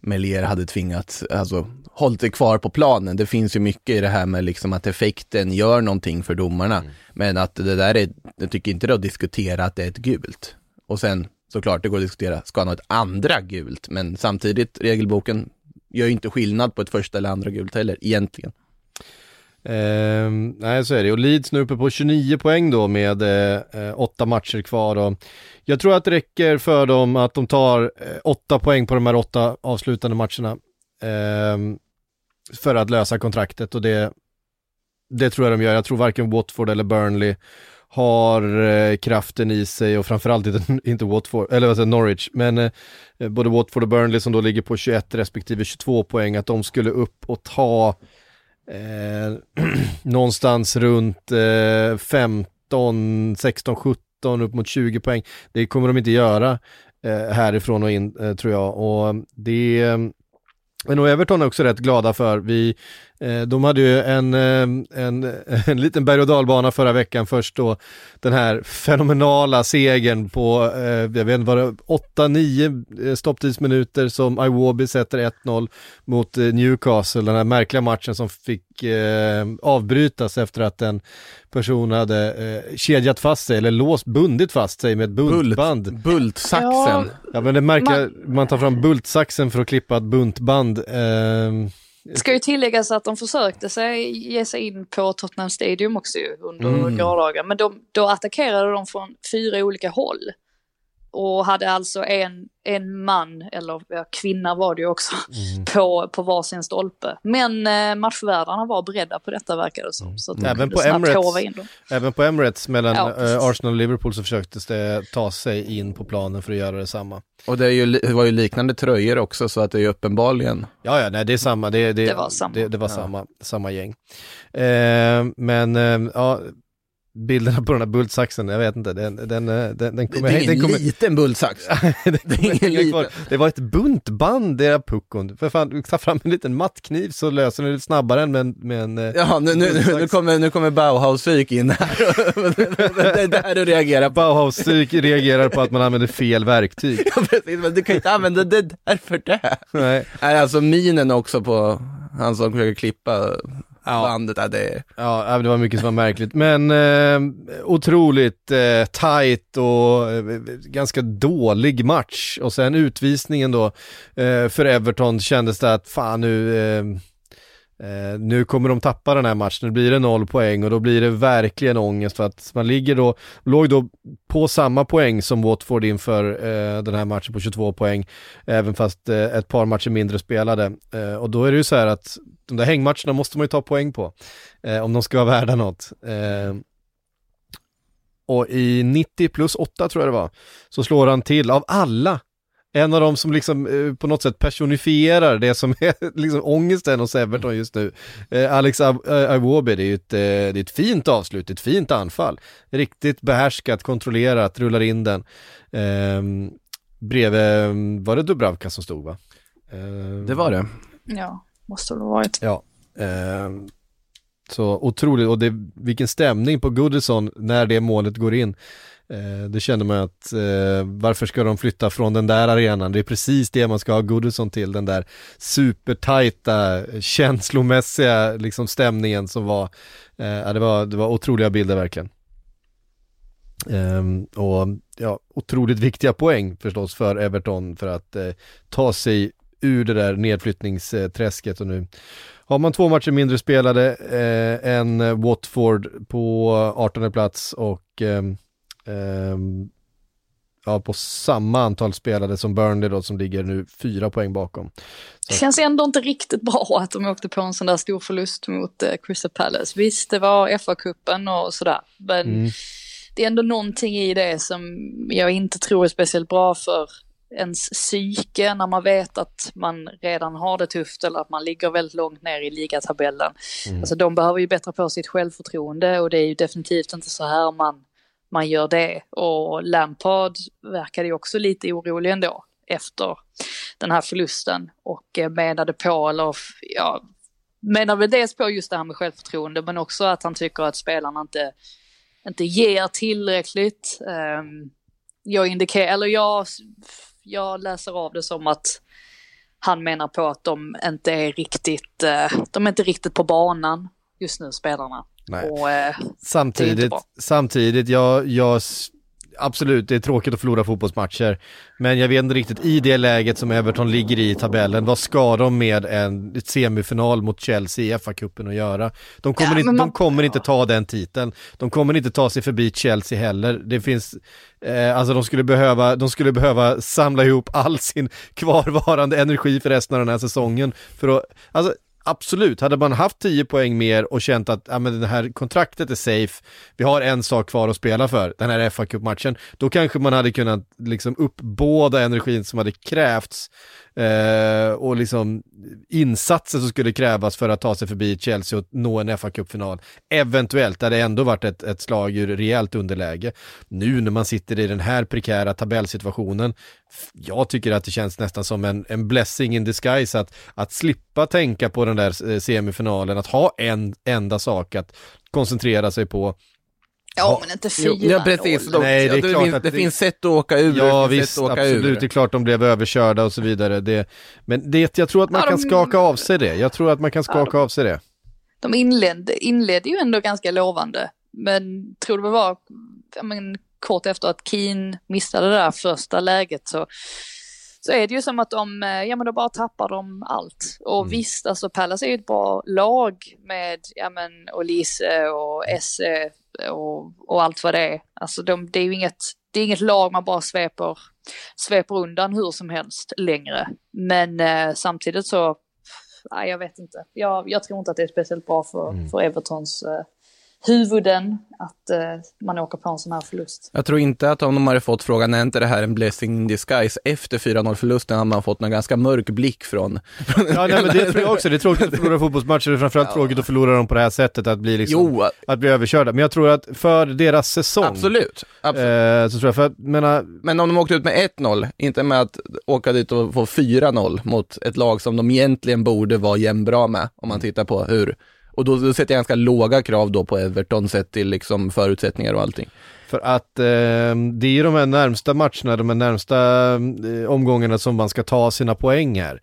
Melier hade tvingats, alltså hållit det kvar på planen. Det finns ju mycket i det här med liksom att effekten gör någonting för domarna. Men att det där är, jag tycker inte det att diskutera att det är ett gult. Och sen såklart, det går att diskutera, ska han ha ett andra gult? Men samtidigt, regelboken gör ju inte skillnad på ett första eller andra gult heller, egentligen. Eh, nej, så är det. Och Leeds nu uppe på 29 poäng då med eh, åtta matcher kvar. Och jag tror att det räcker för dem att de tar eh, åtta poäng på de här åtta avslutande matcherna. Eh, för att lösa kontraktet och det, det tror jag de gör. Jag tror varken Watford eller Burnley har eh, kraften i sig och framförallt inte, inte Watford, eller vad säger Norwich, men eh, både Watford och Burnley som då ligger på 21 respektive 22 poäng, att de skulle upp och ta eh, någonstans runt eh, 15, 16, 17 upp mot 20 poäng. Det kommer de inte göra eh, härifrån och in eh, tror jag och det eh, men och Everton är också rätt glada för. Vi, de hade ju en, eh, en, en liten berg och dalbana förra veckan. Först då den här fenomenala segern på, eh, jag vet inte vad det 8-9 eh, stopptidsminuter som Iwobi sätter 1-0 mot eh, Newcastle. Den här märkliga matchen som fick eh, avbrytas efter att en person hade eh, kedjat fast sig eller låst, bundit fast sig med ett buntband. Bult, bultsaxen. Ja. Ja men det märkliga, man, man tar fram bultsaxen för att klippa ett buntband. Eh, Ska ju tilläggas att de försökte sig, ge sig in på Tottenham Stadium också under Mm. gårdagen. Men de, då attackerade de från fyra olika håll. Och hade alltså en, en man, eller ja, kvinna var det ju också, Mm. på, på varsin stolpe. Men eh, matchvärdarna var beredda på detta verkar det som. Så att de Även på Emirates. Även på Emirates mellan Ja, eh. Arsenal och Liverpool så försöktes det ta sig in på planen för att göra detsamma. Och det, är ju, det var ju liknande tröjor också så att det är ju uppenbarligen. Ja, ja, nej det är samma, det, det, Det var samma. det, det var samma, samma gäng. Eh, men eh, ja, bilderna på den här bultsaxen, jag vet inte, den, den, eh, den, den kommer... det är den ingen kommer, liten bultsax. det är ingen liten. det var ett buntband, det är puckon. För fan, ta fram en liten mattkniv så löser den lite snabbare än med en... Med en eh, Ja, nu, nu, nu, kommer, nu kommer Bauhaus-psyk in här. det är där du reagerar på. Bauhaus reagerar på att man använder fel verktyg. Ja, precis, men du kan ju inte använda det där för det. Nej. Nej, alltså minen också på han som försöker klippa Ja. bandet, ja, det är... Ja, det var mycket som var märkligt. Men eh, otroligt eh, tight och eh, ganska dålig match. Och sen utvisningen då eh, för Everton kändes det att fan nu, eh, eh, nu kommer de tappa den här matchen. Nu blir det noll poäng och då blir det verkligen ångest för att man ligger då, låg då på samma poäng som Watford inför eh, den här matchen på 22 poäng. Även fast eh, ett par matcher mindre spelade. Eh, och då är det ju så här att de där hängmatcherna måste man ju ta poäng på eh, om de ska vara värda något. Eh, och i 90 plus 8 tror jag det var, så slår han till av alla. En av dem som liksom eh, på något sätt personifierar det som är liksom ångesten hos Everton just nu. Eh, Alex eh, Iwobi, det är ju ett, eh, det är ett fint avslut, ett fint anfall. Riktigt behärskat, kontrollerat, rullar in den. Eh, bredvid, var det Dubravka som stod va? Eh, Det var det. Ja, måste det ha varit. Ja. Eh, så otroligt, och det, vilken stämning på Goodison när det målet går in. Eh, det kände man att eh, varför ska de flytta från den där arenan? Det är precis det man ska ha Goodison till, den där supertajta, känslomässiga liksom stämningen som var, eh, det var, det var otroliga bilder verkligen. Um, och ja, otroligt viktiga poäng förstås för Everton för att eh, ta sig ur det där nedflyttningsträsket och nu har man två matcher mindre spelade eh, än Watford på 18 plats och ehm, ehm, ja, på samma antal spelade som Burnley då som ligger nu fyra poäng bakom. Det känns ändå inte riktigt bra att de åkte på en sån där stor förlust mot eh, Crystal Palace. Visst, det var FA-cupen och sådär, men Mm. det är ändå någonting i det som jag inte tror är speciellt bra för ens psyke när man vet att man redan har det tufft eller att man ligger väldigt långt ner i ligatabellen. Alltså de behöver ju bättra på sitt självförtroende och det är ju definitivt inte så här man, man gör det. Och Lampard verkade ju också lite orolig ändå efter den här förlusten och eh, menade på, eller ja, menar väl dels på just det här med självförtroende men också att han tycker att spelarna inte, inte ger tillräckligt. Um, jag indikerar, eller jag, jag läser av det som att han menar på att de inte är riktigt, eh, de är inte riktigt på banan just nu spelarna. Och, eh, Samtidigt, samtidigt, jag, jag, absolut, det är tråkigt att förlora fotbollsmatcher. Men jag vet inte riktigt, i det läget som Everton ligger i tabellen, vad ska de med en semifinal mot Chelsea i FA-cupen att göra? De kommer, Ja, inte, man- de kommer inte ta den titeln. De kommer inte ta sig förbi Chelsea heller. Det finns, eh, alltså de skulle, behöva, de skulle behöva samla ihop all sin kvarvarande energi för resten av den här säsongen. För att, alltså Absolut, hade man haft 10 poäng mer och känt att ja, men det här kontraktet är safe, vi har en sak kvar att spela för, den här fa Cup-matchen, då kanske man hade kunnat liksom uppbåda energin som hade krävts eh, och liksom insatser som skulle krävas för att ta sig förbi Chelsea och nå en fa kuppfinal Eventuellt, där det ändå varit ett, ett slag ur rejält underläge. Nu när man sitter i den här prekära tabellsituationen, jag tycker att det känns nästan som en, en blessing in disguise att, att slippa tänka på den där eh, semifinalen, att ha en enda sak att koncentrera sig på. Ja, men inte fyra ja, precis. De, Nej, det är ja, det, klart finns, att det finns sätt att åka ur, Ja visst, sätt att åka absolut, ur. det är klart de blev överkörda och så vidare. Det, men det, jag tror att man Ja, kan de- skaka av sig det. Jag tror att man kan skaka av sig det. De inledde, inledde ju ändå ganska lovande. Men tror det var ja, men, kort efter att Keen missade det där första läget så, så är det ju som att de, eh, ja men då bara tappar de allt. Och Mm. visst, alltså Pallas är ju ett bra lag med, ja men Olise och Esse och, och allt vad det är. Alltså de, det är ju inget, det är inget lag man bara sveper, sveper undan hur som helst längre. Men eh, samtidigt så nej, jag vet inte. Jag, jag tror inte att det är speciellt bra för, för Evertons eh, huvuden att eh, man åker på en sån här förlust. Jag tror inte att om de hade fått frågan, är inte det här en blessing in disguise? Efter 4-0 förlusten hade man fått en ganska mörk blick från... från Ja, nej, men det tror jag också. Det är tråkigt att förlora fotbollsmatcher. Det är framförallt tråkigt att förlora dem på det här sättet, att bli liksom, Jo, att bli överkörda. Men jag tror att för deras säsong, absolut. absolut. Eh, så tror jag, för att, menar, Men om de åkte ut med 1-0, inte med att åka dit och få 4-0 mot ett lag som de egentligen borde vara jämnbra med, om man tittar på hur. Och då, då sätter jag ganska låga krav då på Everton sett till liksom förutsättningar och allting. För att eh, det är ju de här närmsta matcherna, de här närmsta eh, omgångarna som man ska ta sina poäng här.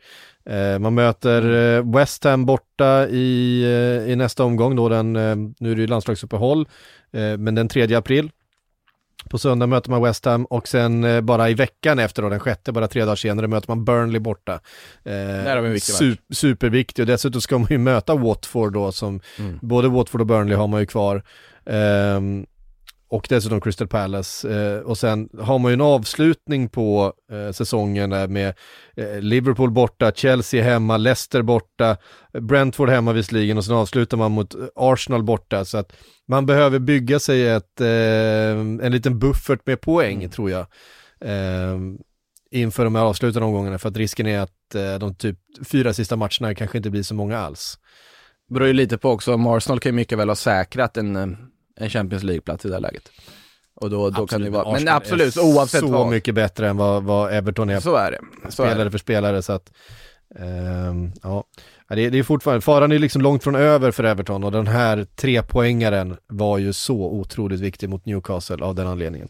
Eh, man möter eh, West Ham borta i, eh, i nästa omgång då, den, eh, nu är det ju landslagsuppehåll, eh, men den 3 april. På söndag möter man West Ham och sen eh, bara i veckan efter då, den sjätte, bara tre dagar senare, möter man Burnley borta. Eh, su- superviktig och dessutom ska man ju möta Watford då som, Mm. både Watford och Burnley har man ju kvar. Ehm, och dessutom Crystal Palace. Eh, och sen har man ju en avslutning på eh, säsongen där med eh, Liverpool borta, Chelsea hemma, Leicester borta, Brentford hemma visserligen och sen avslutar man mot eh, Arsenal borta. Så att man behöver bygga sig ett, eh, en liten buffert med poäng Mm. tror jag. Eh, inför de här avslutande omgångarna för att risken är att de typ fyra sista matcherna kanske inte blir så många alls. beror ju lite på också, om Arsenal kan ju mycket väl ha säkrat en, en Champions League-plats i det här läget. Och då, då kan det vara, men är absolut, oavsett så vad. mycket bättre än vad, vad Everton är Så är det. Så är spelare det. för spelare så att ehm, ja, Ja, det, är- det är fortfarande, faran är liksom långt från över för Everton och den här trepoängaren var ju så otroligt viktig mot Newcastle av den anledningen.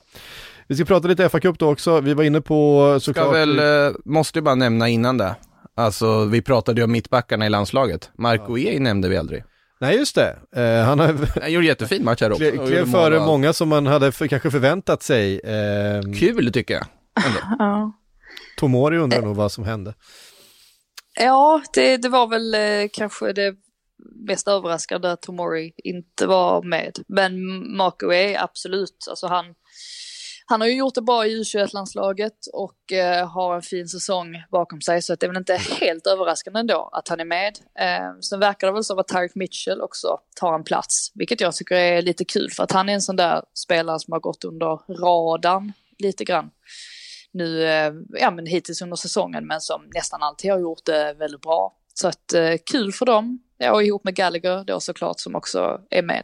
Vi ska prata lite FA Cup då också, vi var inne på Ska såklart väl, eh, måste ju bara nämna innan det. Alltså, vi pratade ju om mittbackarna i landslaget. Marco E nämnde vi aldrig. Nej just det, Eh, han har Han gjorde jättefin match här också. klev före många som man hade för, kanske förväntat sig. Ehm, Kul tycker jag. Ja, Tomori undrar nog vad som hände. ja det, det var väl eh, kanske det mest överraskande att Tomori inte var med. Men Marco är absolut, alltså han, han har ju gjort det bra i U21-landslaget och eh, har en fin säsong bakom sig så att det är väl inte helt överraskande ändå att han är med. Eh, sen verkar det väl som att Tarek Mitchell också tar en plats, vilket jag tycker är lite kul för att han är en sån där spelare som har gått under radarn lite grann nu, eh, ja men hittills under säsongen, men som nästan alltid har gjort det väldigt bra. Så att eh, kul för dem, ja, och ihop med Gallagher då såklart som också är med.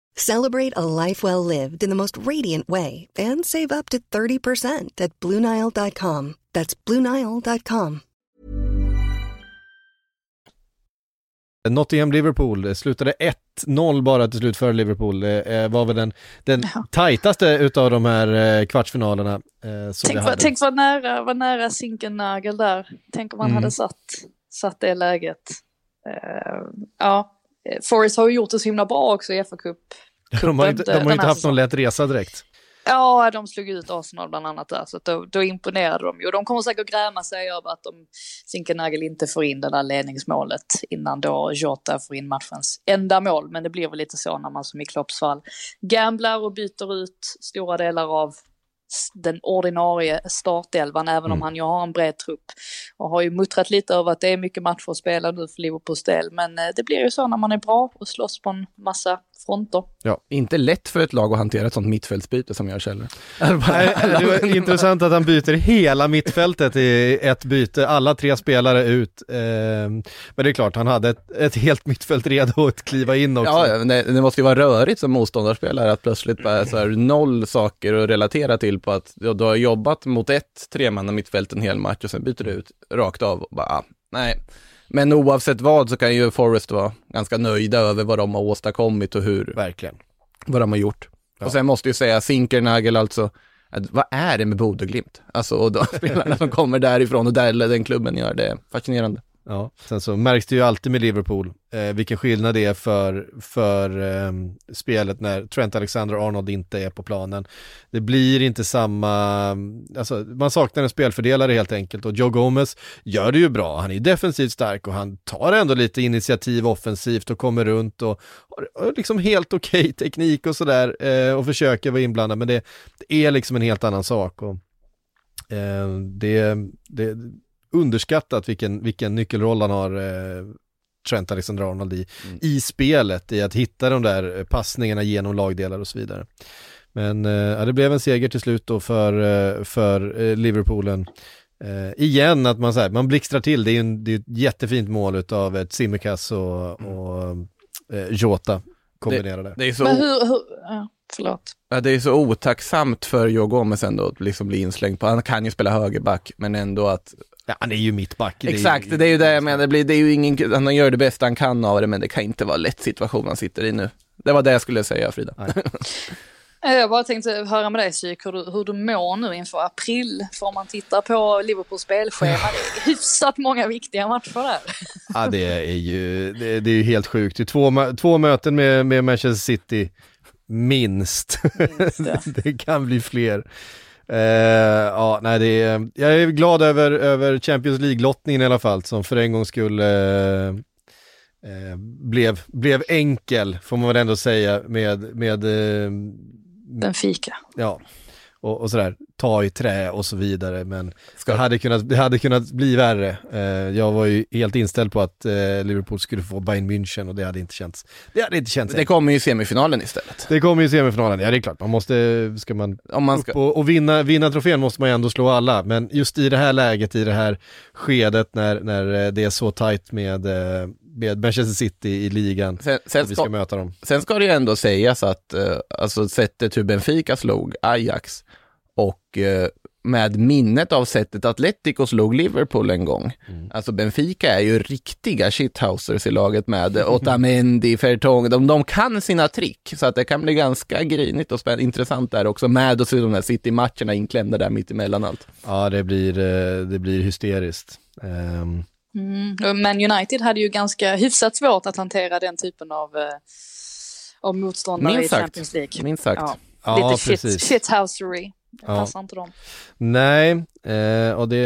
Celebrate a life well lived in the most radiant way and save up to 30% at BlueNile.com. That's BlueNile.com. Nottingham-Liverpool slutade 1-0 bara till slut för Liverpool. Det var väl den, den tajtaste utav de här kvartsfinalerna. Eh, som tänk, vad, tänk vad nära, vad nära Zinkernagel där. Tänk om man mm. hade satt, satt det läget. Uh, ja, Forest har ju gjort det så himla bra också i FA-cup. De har inte, de har inte haft någon lätt resa direkt. Ja, de slog ut Arsenal bland annat där, så då, då imponerade de ju. De kommer säkert gräma sig över att de Zinkernagel inte får in det där ledningsmålet innan då Jota får in matchens enda mål. Men det blir väl lite så när man som i Klopps fall gamblar och byter ut stora delar av den ordinarie startelvan, även mm. om han ju har en bred trupp. Och har ju muttrat lite över att det är mycket matcher att spela nu för Liverpools del. Men eh, det blir ju så när man är bra och slåss på en massa fronter. Ja, inte lätt för ett lag att hantera ett sånt mittfältsbyte som jag känner. det var intressant att han byter hela mittfältet i ett byte, alla tre spelare ut. Ehm, men det är klart, han hade ett, ett helt mittfält redo att kliva in också. Ja, det, det måste ju vara rörigt som motståndarspelare att plötsligt bara så här, noll saker att relatera till på att du har jobbat mot ett tremanna mittfält en hel match och sen byter du ut rakt av och bara, ah, nej. Men oavsett vad så kan ju Forrest vara ganska nöjda över vad de har åstadkommit och hur, verkligen, vad de har gjort. Ja. Och sen måste jag säga Zinkernagel alltså, vad är det med Bodeglimt? Alltså, och de spelarna som kommer därifrån och där den klubben gör det, fascinerande. Ja, sen så märks det ju alltid med Liverpool eh, vilken skillnad det är för, för eh, spelet när Trent Alexander-Arnold inte är på planen. Det blir inte samma, alltså man saknar en spelfördelare helt enkelt och Joe Gomez gör det ju bra, han är defensivt stark och han tar ändå lite initiativ offensivt och kommer runt och har liksom helt okej okay teknik och sådär eh, och försöker vara inblandad men det, det, är liksom en helt annan sak och eh, det, det underskattat vilken, vilken nyckelroll han har, eh, Trent Alexander-Arnold i, mm. i spelet, i att hitta de där passningarna genom lagdelar och så vidare. Men eh, det blev en seger till slut då för, eh, för eh, Liverpoolen. Eh, igen att man, så här, man blixtrar till, det är, en, det är ett jättefint mål av ett Simicas och, mm. och eh, Jota kombinerade. Det, det är så... Men hur, hur, ja, förlåt. Ja, det är så otacksamt för Joe Gomez ändå att liksom bli inslängd på, han kan ju spela högerback, men ändå att Ja, han är ju mittback. Exakt, det är ju det jag menar. Det, blir, det är ju ingen, han gör det bästa han kan av det, men det kan inte vara lätt situation han sitter i nu. Det var det jag skulle säga, Frida. Jag bara tänkte höra med dig Psyk hur du, hur du mår nu inför april. För om man tittar på Liverpools spelschema, det är hyfsat många viktiga matcher där. Ja det är ju, det, det är ju helt sjukt. Det är två, två möten med, med Manchester City, minst. minst ja. det kan bli fler. Uh, ja, nej, det är, jag är glad över, över Champions League-lottningen i alla fall, som för en gång skulle uh, uh, blev, blev enkel, får man väl ändå säga, med, med Benfica. Ja, och, och sådär, ta i trä och så vidare. Men det hade, kunnat, det hade kunnat bli värre. Eh, jag var ju helt inställd på att eh, Liverpool skulle få Bayern München och det hade inte känts. Det hade inte känts. Det kommer ju i semifinalen istället. Det kommer ju i semifinalen, ja det är klart. Man måste, ska man, Om man ska... upp och, och vinna, vinna trofén måste man ju ändå slå alla. Men just i det här läget, i det här skedet när, när eh, det är så tajt med eh, med Manchester City i ligan sen, sen vi ska, ska möta dem. Sen ska det ju ändå sägas att uh, alltså sättet hur Benfica slog Ajax och uh, med minnet av sättet Atletico slog Liverpool en gång. Mm. Alltså Benfica är ju riktiga shithousers i laget med Otamendi, Fertong, de, de kan sina trick så att det kan bli ganska grinigt och intressant där också med och så de där City-matcherna inklämda där mitt emellan allt. Ja, det blir, eh, det blir hysteriskt. Um, Mm. Men United hade ju ganska hyfsat svårt att hantera den typen av, eh, av motståndare Minst i Champions League. Minst sagt. Ja. Ja, Lite shit, shithousery. Det ja. passar inte dem. Nej, eh, och det,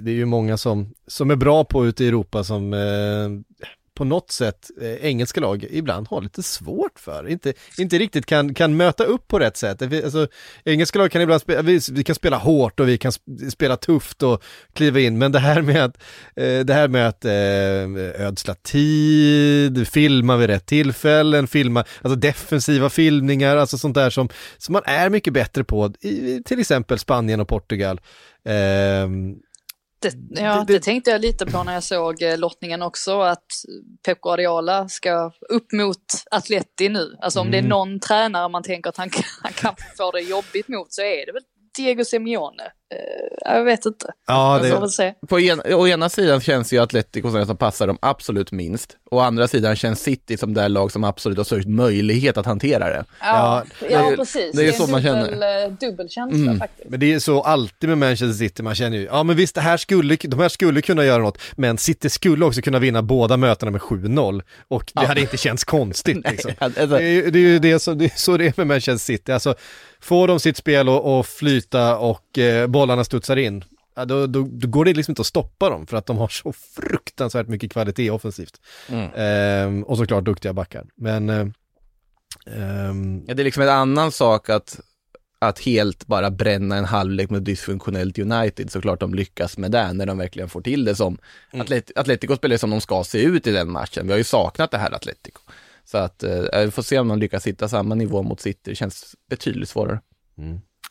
det är ju många som, som är bra på ute i Europa som eh, på något sätt eh, engelska lag ibland har lite svårt för, inte, inte riktigt kan, kan möta upp på rätt sätt. Alltså, engelska lag kan ibland spela, vi, vi kan spela hårt och vi kan spela tufft och kliva in, men det här med att, eh, det här med att eh, ödsla tid, filma vid rätt tillfällen, filma, alltså defensiva filmningar, alltså sånt där som, som man är mycket bättre på, i, till exempel Spanien och Portugal. Ehm, det, ja, det, det, tänkte jag lite på när jag såg eh, lottningen också, att Pep Guardiola ska upp mot Atleti nu. Alltså om mm. det är mm. någon tränare man tänker att han, han kan få det jobbigt mot så är det väl Diego Simeone. Eh, jag vet inte. Ja, det. På en, å ena sidan känns ju Atletico som det som passar dem absolut minst. Å andra sidan känns City som det lag som absolut har störst möjlighet att hantera det. Ja, det är ja precis. det är ju en så man dubbel, känner. eh, Dubbel känsla faktiskt. men det är så alltid med Manchester City, man känner ju, ja men visst det här skulle, de här skulle kunna göra något, men City skulle också kunna vinna båda mötena med 7-0 och det hade inte känts konstigt liksom. Alltså, Det är, ju- det är ju det som, det är så det är med Manchester City, alltså får de sitt spel att flyta och eh, bollarna studsar in, då, då, då går det liksom inte att stoppa dem för att de har så fruktansvärt mycket kvalitet offensivt. Mm. Ehm, och såklart duktiga backar. Men eh, ehm, Ja, det är liksom en annan sak att, att helt bara bränna en halvlek med dysfunktionellt United, såklart de lyckas med det när de verkligen får till det som Atlet- Atletico spelar som de ska se ut i den matchen. Vi har ju saknat det här Atletico. Så att eh, vi får se om de lyckas hitta samma nivå mot City, det känns betydligt svårare.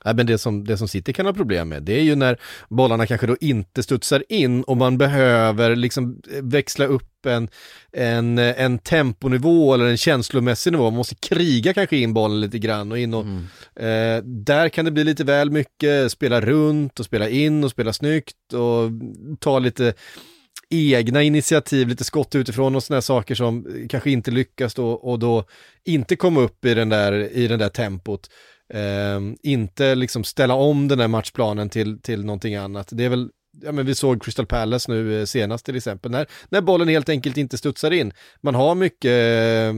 Ja, men det som, det som City kan ha problem med, det är ju när bollarna kanske då inte studsar in och man behöver liksom växla upp en, en, en temponivå eller en känslomässig nivå. Man måste kriga kanske in bollen lite grann och in och eh, där kan det bli lite väl mycket, spela runt och spela in och spela snyggt och ta lite egna initiativ, lite skott utifrån och sådana saker som kanske inte lyckas då och då inte komma upp i den där, i den där tempot. Eh, inte liksom ställa om den där matchplanen till, till någonting annat. Det är väl, ja men vi såg Crystal Palace nu eh, senast till exempel, när, när bollen helt enkelt inte studsar in. Man har mycket eh,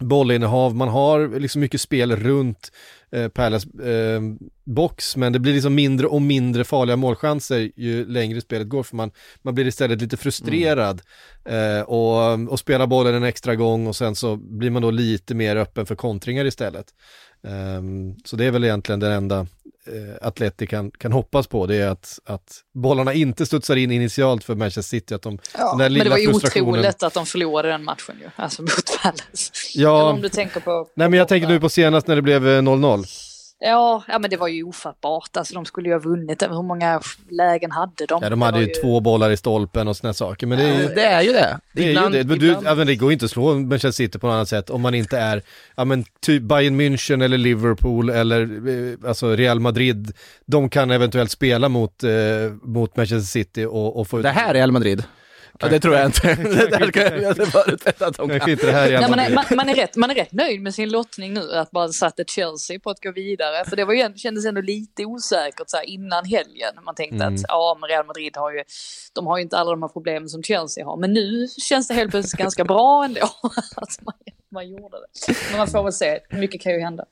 bollinnehav, man har liksom mycket spel runt eh, Palace eh, box, men det blir liksom mindre och mindre farliga målchanser ju längre spelet går, för man, man blir istället lite frustrerad eh, och, och spelar bollen en extra gång och sen så blir man då lite mer öppen för kontringar istället. Ehm, så det är väl egentligen den enda eh, Atleti kan, kan hoppas på, det är att, att bollarna inte studsar in initialt för Manchester City, att de, Ja, men det var ju otroligt att de förlorade den matchen ju, alltså mot Palace. Ja. Om du tänker på... Nej men jag tänker nu på senast när det blev eh, 0-0. Ja, ja, men det var ju ofattbart. Alltså de skulle ju ha vunnit. Hur många lägen hade de? Ja, de hade var ju två bollar i stolpen och sådana saker, men det är ju... Det är ju det. Det är Ibland- ju det, men du, ibland- ja, men det går inte att slå Manchester City på något annat sätt om man inte är, ja men typ Bayern München eller Liverpool eller eh, alltså Real Madrid. De kan eventuellt spela mot, eh, mot Manchester City och, och få ut... Det här är Real Madrid. Ja, det tror jag inte. det där kan jag inte förutsätta att de kan. inte det här Real Nej, man, är, man, man, är rätt, man är rätt nöjd med sin lottning nu, att man satte Chelsea på att gå vidare. För det var ju, kändes ändå lite osäkert så här, innan helgen. Man tänkte Mm. att ja, men Real Madrid har ju, de har ju inte alla de här problemen som Chelsea har. Men nu känns det helt plötsligt ganska bra ändå att man, man gjorde det. Men man får väl se, mycket kan ju hända.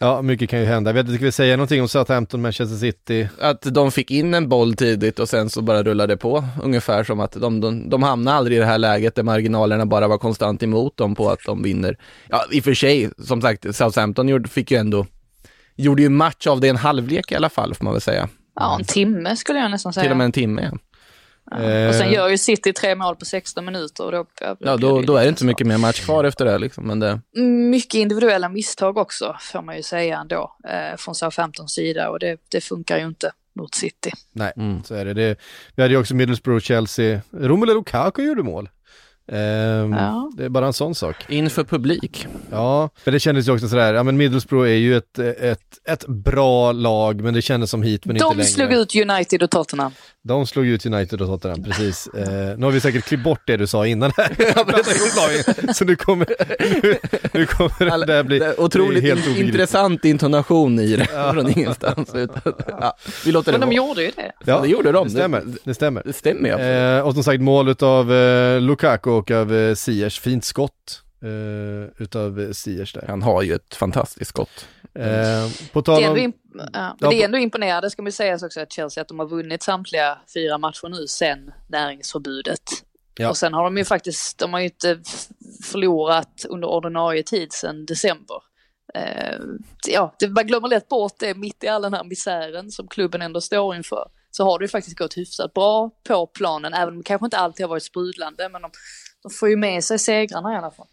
Ja, mycket kan ju hända. Jag vet inte, ska vi säga någonting om Southampton, Manchester City? Att de fick in en boll tidigt och sen så bara rullade det på. Ungefär som att de, de, de hamnade aldrig i det här läget där marginalerna bara var konstant emot dem på att de vinner. Ja, i och för sig, som sagt, Southampton gjorde, fick ju ändå, gjorde ju match av det en halvlek i alla fall, får man väl säga. Ja, en timme skulle jag nästan säga. Till och med en timme. Ja, Och sen Eh, gör ju City tre mål på 16 minuter. Och då, ja då, då är det inte mycket mer match kvar efter det liksom, men det, mycket individuella misstag också, får man ju säga ändå, eh, från Southamptons sida. Och det, det funkar ju inte mot City. Nej, Mm. så är det. det. Vi hade ju också Middlesbrough, Chelsea. Romelu Lukaku gjorde mål. Ehm, Ja. Det är bara en sån sak. inför publik. Ja, men det kändes ju också sådär, ja men Middlesbrough är ju ett, ett, ett bra lag, men det kändes som hit men inte De längre. slog ut United och Tottenham. De slog ut United och Tottenham, precis. Eh, nu har vi säkert klippt bort det du sa innan här. Så nu kommer, nu, nu kommer det där bli Det otroligt helt in, obegripligt. intressant intonation i det, från ingenstans. Ja, vi låter Men det de vara. gjorde ju det. Ja, det gjorde de. Det stämmer, det stämmer. Det stämmer ju absolut. Eh, och som sagt mål utav eh, Lukaku och av eh, Ziyech, fint skott eh, utav eh, Ziyech där. Han har ju ett fantastiskt skott. Eh, på Det tal är, om... ändå imp- ja, Ja, det är ändå imponerande, ska man ju säga också, att Chelsea att de har vunnit samtliga fyra matcher nu sen näringsförbudet. Ja. Och sen har de ju faktiskt, de har ju inte förlorat under ordinarie tid sedan december. Eh, ja, det, man glömmer lätt bort det mitt i all den här misären som klubben ändå står inför. Så har det ju faktiskt gått hyfsat bra på planen, även om det kanske inte alltid har varit sprudlande, men de, de får ju med sig segrarna i alla fall.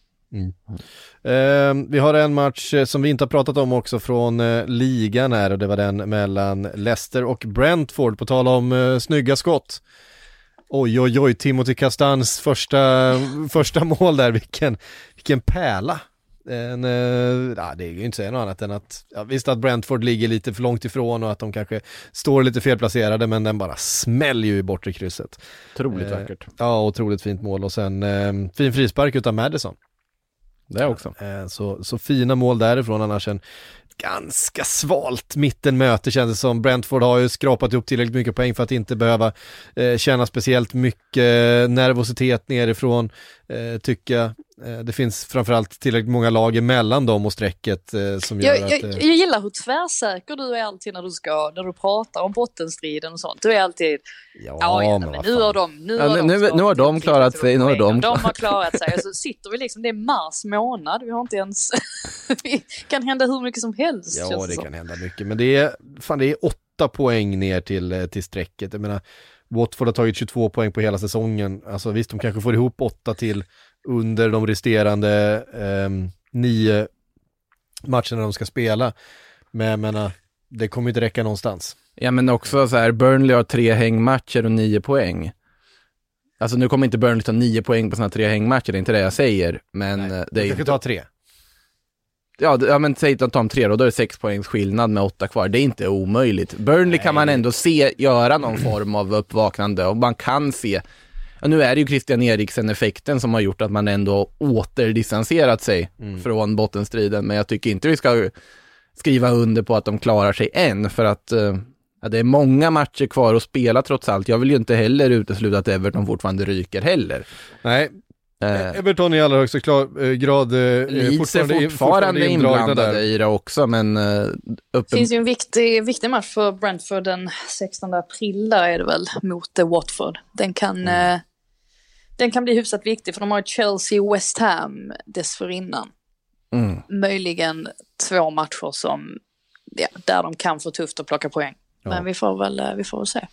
Eh, vi har en match eh, som vi inte har pratat om också från eh, ligan här och det var den mellan Leicester och Brentford på tal om eh, snygga skott. Oj oj oj, Timothy Castans första, första mål där, vilken, vilken pärla. En, eh, ja, det är ju inte säga något annat än att, ja, visst att Brentford ligger lite för långt ifrån och att de kanske står lite felplacerade men den bara smäller ju i bortre krysset. Otroligt Eh, vackert. Ja, otroligt fint mål och sen eh, fin frispark utav Madison. Det också. Eh, så, så fina mål därifrån annars en ganska svalt mittenmöte känns det som. Brentford har ju skrapat ihop tillräckligt mycket poäng för att inte behöva eh, känna speciellt mycket nervositet nerifrån, eh, tycka. Eh, det finns framförallt tillräckligt många lag emellan dem och strecket eh, som gör Jag, att... jag, eh, jag gillar hur tvärsäker du är alltid när du ska, när du pratar om bottenstriden och sånt. Du är alltid, ja, ja, men, vad nu har de, nu Ja, har de, nu- har de klarat sig, nu har de de har klarat sig. Och så sitter vi liksom, det är mars månad, vi har inte ens, det kan hända hur mycket som helst. Ja, det som. kan hända mycket, men det är, fan det är åtta poäng ner till, till strecket. Jag menar, Watford har tagit 22 poäng på hela säsongen. Alltså visst, de kanske får ihop åtta till under de resterande ehm, nio matcherna de ska spela. Men jag menar, det kommer inte räcka någonstans. Ja men också så här, Burnley har tre hängmatcher och nio poäng. Alltså nu kommer inte Burnley ta nio poäng på sina tre hängmatcher, det är inte det jag säger. Men eh, det De är kanske ju... tar tre. Ja, ja men säg att de tar om tre då, då är det sex poängs skillnad med åtta kvar. Det är inte omöjligt. Burnley kan man ändå se göra någon form av uppvaknande och man kan se Ja, nu är det ju Christian Eriksen-effekten som har gjort att man ändå återdistanserat sig från bottenstriden, men jag tycker inte vi ska skriva under på att de klarar sig än, för att eh, ja, det är många matcher kvar att spela trots allt. Jag vill ju inte heller utesluta att Everton fortfarande ryker heller. Nej, Eh, Everton i allra högsta klar, eh, grad eh, Leeds är fortfarande inblandade i det också, men eh, Det uppen... finns ju en viktig, viktig match för Brentford den 16 april, där är det väl, mot eh, Watford. Den kan, Mm. eh, den kan bli hyfsat viktig för de har Chelsea West Ham dessförinnan. Mm. Möjligen två matcher som, ja, där de kan få tufft att plocka poäng. Men vi får väl, eh, vi får väl se.